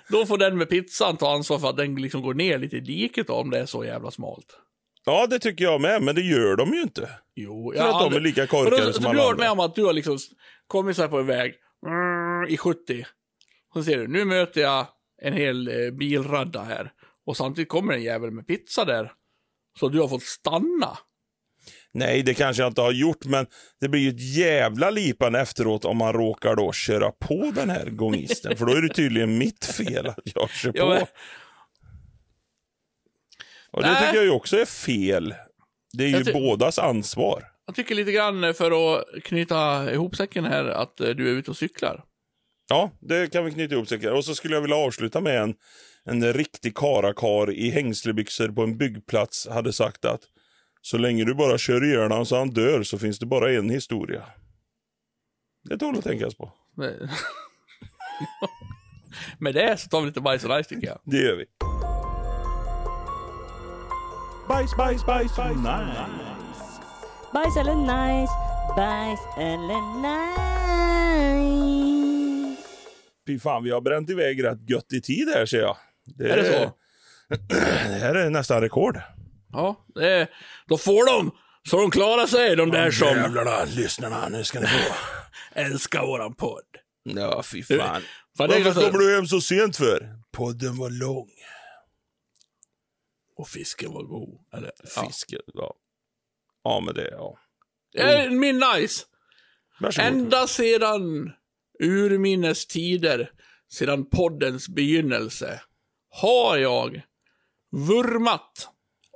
då får den med pizzan ta ansvar för att den liksom går ner lite i diket då, om det är så jävla smalt. Ja, det tycker jag med, men det gör de ju inte. Jo, För att de är lika Och korkade då, som alla du har varit andra. med om att du har liksom kommit så här på en väg mm, i 70. Så ser du, nu möter jag en hel eh, bilradda här. Och samtidigt kommer en jävel med pizza där. Så du har fått stanna. Nej, det kanske jag inte har gjort, men det blir ju ett jävla lipande efteråt om man råkar då köra på den här gångisten. för då är det tydligen mitt fel att jag kör Ja, på. men- Och det tycker jag ju också är fel. Det är ju ty- bådas ansvar. Jag tycker lite grann för att knyta ihop säcken här att eh, du är ute och cyklar. Ja, det kan vi knyta ihop säkert. Och så skulle jag vilja avsluta med en, en riktig karakar i hängslebyxor på en byggplats hade sagt att så länge du bara kör ihjäl honom så han dör så finns det bara en historia. Det tål att tänkas på. Men- <laughs> Med det så tar vi lite bajs och nice tycker jag. Det gör vi. Bajs, bajs, bajs, nej. Bajs eller nice, bajs eller nice. Fy fan, vi har bränt iväg rätt gött i tid här ser jag. Det Är det så? <clears throat> Det här är nästan rekord. Ja, det är, då får de så de klarar sig, de där som Jävlarna, lyssnarna, nu ska ni få. <laughs> älskar våran podd. Ja, fy fan. Fan, är Varför ganska- kommer du hem så sent för? Podden var lång. Och fisken var god. Eller, ja. Fisken, ja. Ja, men det, ja. Eh, Min nice. Varsågod. Ända sedan urminnes tider, sedan poddens begynnelse, har jag vurmat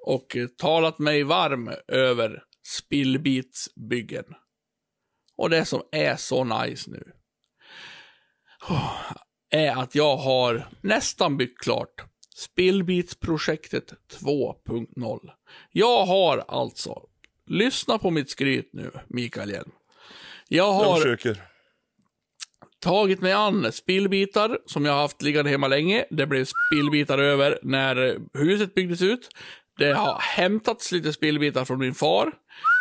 och talat mig varm över spillbitsbyggen. Och det som är så nice nu. Oh, är att jag har nästan byggt klart Spillbitsprojektet 2.0. Jag har alltså, lyssna på mitt skryt nu, Mikael Hjelm. Jag har... Jag försöker tagit mig an spillbitar som jag haft liggande hemma länge. Det blev spillbitar över när huset byggdes ut. Det har hämtats lite spillbitar från min far.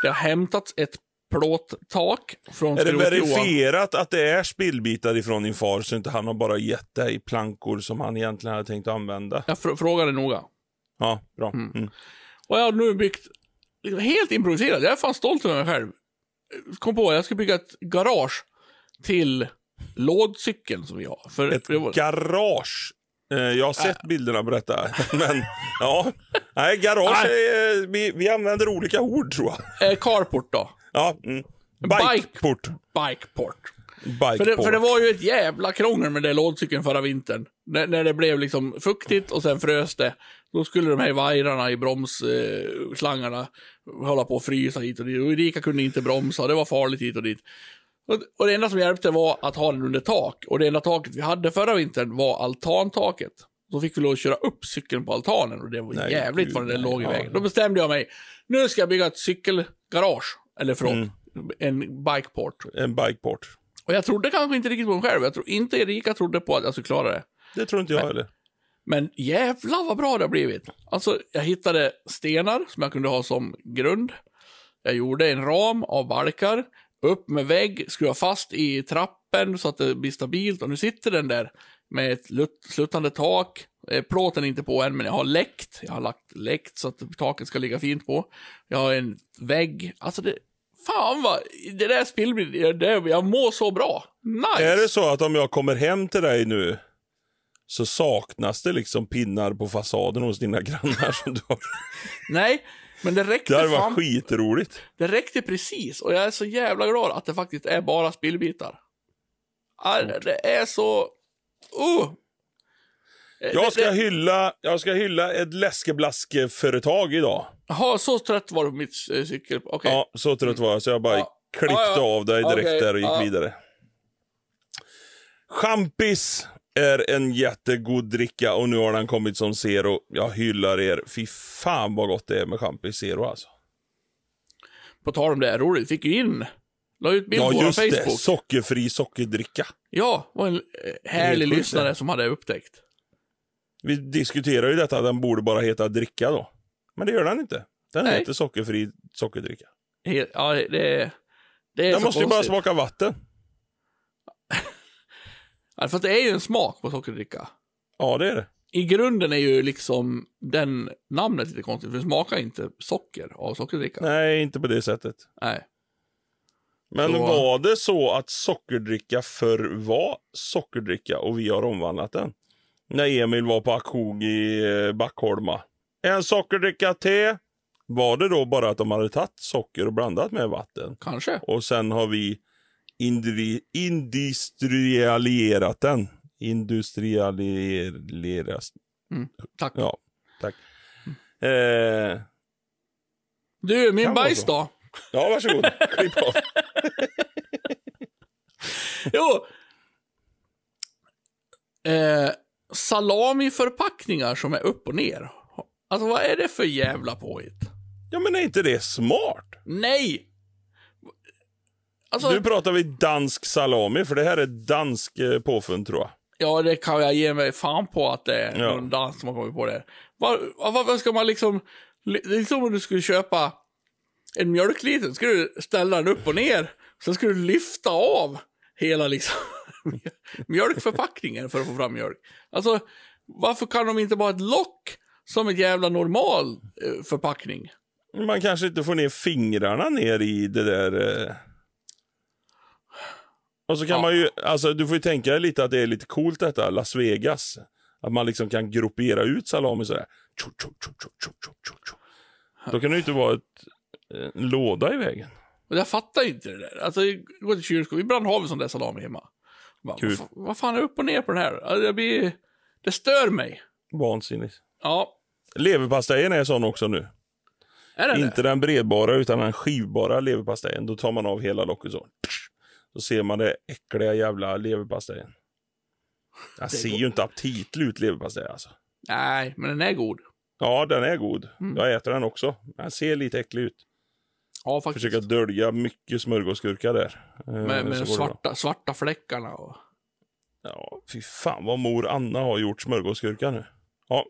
Det har hämtats ett plåttak från Är det verifierat att det är spillbitar ifrån din far så inte han har bara gett dig plankor som han egentligen hade tänkt använda? Jag fr- frågade noga. Ja, bra. Mm. Och jag har nu byggt liksom helt improviserat. Jag är fan stolt över mig själv. Kom på, jag ska bygga ett garage till lådcykeln som vi har. För Ett det var, garage. Eh, Jag har sett bilderna på detta. <laughs> Men ja, nej, garage, är, eh, vi, vi använder olika ord tror jag. eh, carport då. Ja, mm. Bike. Bikeport. Bikeport. Bikeport. För det, för det var ju ett jävla krångel med den lådcykeln förra vintern. När, när det blev liksom fuktigt och sen frös det. Då skulle de här vajrarna i bromsslangarna eh, hålla på att frysa hit och dit. Och Erika kunde inte bromsa, det var farligt hit och dit. Och, det enda som hjälpte var att ha den under tak. Och det enda taket vi hade förra vintern var altantaket. Då fick vi lov att köra upp cykeln på altanen och det var Nej, jävligt vad den låg i vägen. Då bestämde jag mig, nu ska jag bygga ett cykelgarage. Eller förlåt, Mm. en bikeport. En bikeport. Och jag trodde kanske inte riktigt på mig själv. Jag tror inte Erika trodde på att jag skulle klara det. Det tror inte jag heller. Men jävlar vad bra det har blivit. Alltså, jag hittade stenar som jag kunde ha som grund. Jag gjorde en ram av balkar. Upp med vägg, skruva fast i trappen så att det blir stabilt. Och nu sitter den där med ett lut- sluttande tak. Eh, Plåten är inte på än, men jag har läckt. Jag har lagt läckt så att taket ska ligga fint på. Jag har en vägg. Alltså, det... Fan vad... Det där spillblir... Det, jag mår så bra. Nice! Är det så att om jag kommer hem till dig nu så saknas det liksom pinnar på fasaden hos dina grannar som du har? Nej, men det räckte Det fan varit skitroligt. Det räckte precis och jag är så jävla glad att det faktiskt är bara spillbitar. Det är så... Uh. Jag ska hylla, jag ska hylla ett läskeblaskeföretag idag. Jaha, så trött var du på mitt eh, cykel. Okej. Ja, så trött var jag så jag bara Ja. klippte Ja, ja. av dig direkt Okej, där och gick vidare. Champis är en jättegod dricka och nu har den kommit som Zero. Jag hyllar er. Fy fan vad gott det är med Champis Zero alltså. På tal om det, roligt. Fick ju in... La ut bild Ja, på vår just det. Facebook. Sockerfri sockerdricka. Ja, var en eh, härlig lyssnare det. som hade upptäckt. Vi diskuterar ju detta att den borde bara heta dricka då. Men det gör den inte. Den Nej. heter sockerfri sockerdricka. Helt, ja, det, det, är Den så måste ju bara konstigt. smaka vatten. <laughs> Ja, för att det är ju en smak på sockerdricka. Ja, det är det. I grunden är ju liksom den namnet lite konstigt, för det smakar inte socker av sockerdricka. Nej, inte på det sättet. Nej. Men Så- var det så att sockerdricka förr var sockerdricka och vi har omvandlat den? När Emil var på auktion i eh, Backholma. En sockerdricka te. Var det då bara att de hade tagit socker och blandat med vatten? Kanske. Och sen har vi indri- industrialiserat den. Industrialiseras. Tack. Ja, tack. Eh, Du, min bajs då? ja, varsågod. Klipp av. <laughs> Jo. Eh, salamiförpackningar som är upp och ner. Alltså vad är det för jävla påhitt? Ja, men är inte det smart? Nej! Alltså, Nu pratar vi dansk salami, för det här är dansk eh, påfund tror jag. ja det kan jag ge mig fan på att det är Ja. någon dans som har kommit på det. Vad, vad ska man liksom... Det är som om du skulle köpa en mjölkliter, ska du ställa den upp och ner. Sen ska du lyfta av hela liksom <laughs> mjölkförpackningen för att få fram mjölk. Alltså, varför kan de inte bara ha ett lock som ett jävla normal eh, förpackning? Man kanske inte får ner fingrarna ner i det där. Eh... Och så kan Ja. man ju, alltså du får ju tänka dig lite att det är lite coolt detta, Las Vegas. Att man liksom kan gruppera ut salami sådär. Tjo, tjo, tjo, tjo, tjo, tjo. Då kan det ju inte vara ett, en låda i vägen. Och jag fattar inte det där. Alltså, jag går till kylskåpet, ibland har vi sån där salami hemma. Bara, Kul. vad, fa- vad fan är upp och ner på den här? Alltså, blir... Det stör mig. Vansinnigt. Ja, Leverpastejen är sån också nu. är det Inte det? den bredbara utan den skivbara leverpastejen. Då tar man av hela locket så. Så ser man det äckliga jävla leverpastejen. Den ser ju inte aptitlig ut, leverpastej alltså. Nej, men den är god. Ja, den är god. Mm. Jag äter den också. Den ser lite äcklig ut. Ja, faktiskt. Försöka dölja mycket smörgåsgurka där. Eh, med med de svarta, svarta fläckarna. Och... Ja, fy fan vad mor Anna har gjort smörgåsgurka nu. Ja.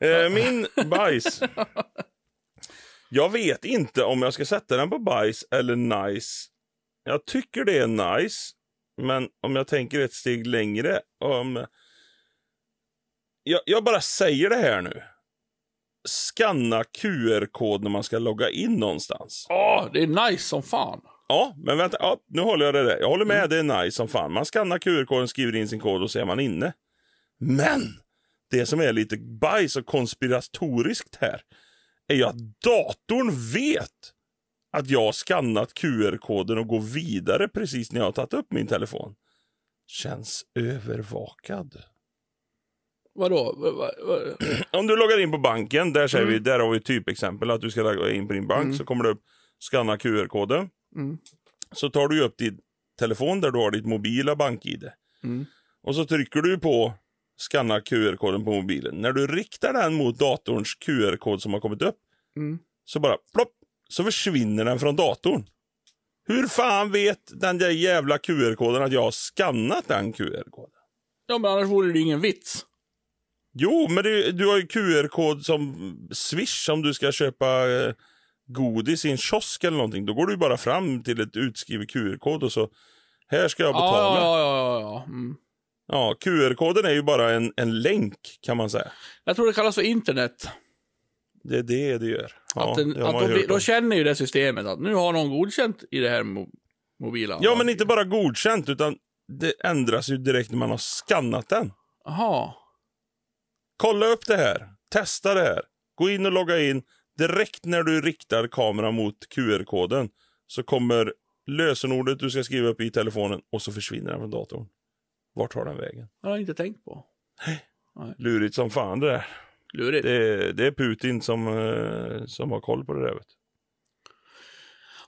Eh, min <laughs> bajs. Jag vet inte om jag ska sätta den på bajs eller nice. Jag tycker det är nice. Men om jag tänker ett steg längre. Om... Jag, jag bara säger det här nu. Skanna QR-kod när man ska logga in någonstans. Åh, det är nice som fan. Ja, men vänta. Ja, nu håller jag det där. Jag håller med, det är nice som fan. Man skannar QR-koden, skriver in sin kod och så är man inne. Men det som är lite bajs och konspiratoriskt här är ju att datorn vet att jag skannat QR-koden och går vidare precis när jag har tagit upp min telefon. Känns övervakad. Vadå? Va, va, va? <clears throat> Om du loggar in på banken, där, säger vi, där har vi typexempel att du ska logga in på din bank, så kommer det upp skanna QR-koden. Mm. Så tar du upp din telefon där du har ditt mobila bank-id. Mm. Och så trycker du på skanna QR-koden på mobilen. När du riktar den mot datorns QR-kod som har kommit upp, Mm. så bara plopp, så försvinner den från datorn. Hur fan vet den där jävla QR-koden att jag har skannat den QR-koden? Ja, men annars vore det ingen vits. Jo, men det, du har ju QR-kod som Swish om du ska köpa eh, godis i en kiosk eller någonting. Då går du bara fram till ett utskrivet QR-kod och så här ska jag betala. Ja, Ja, ja, ja, ja. ja. Mm. QR-koden är ju bara en, en länk kan man säga. Jag tror det kallas för internet. Det är det det gör. Ja, att den, det att man då, känner ju det systemet att nu har någon godkänt i det här mo mobila. Ja, men inte bara godkänt utan det ändras ju direkt när man har skannat den. Jaha. Kolla upp det här. Testa det här. Gå in och logga in. Direkt när du riktar kameran mot QR-koden så kommer lösenordet du ska skriva upp i telefonen och så försvinner den från datorn. Vart tar den vägen? Det har jag inte tänkt på. Lurigt som fan det där. Lurigt. Det är, det är Putin som, eh, som har koll på det där. Vet.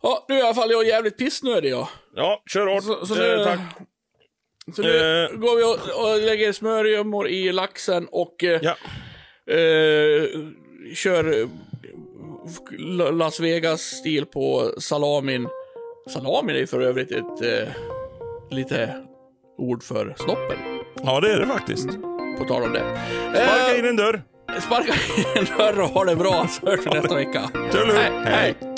Ja, nu är i alla fall jag jävligt pissnödig jag. Ja, kör hårt. Så, så Eh, nu, tack. Så nu Eh. går vi och, och lägger smörgömmor i laxen och eh, Ja. eh, kör eh, Las Vegas-stil på salamin. Salamin är för övrigt ett eh, lite ord för snoppen. ja, det är det faktiskt. På tal om det. Sparka Eh, in en dörr. Sparka in en dörr och ha det bra så hörs vi nästa vecka. Hej, hej.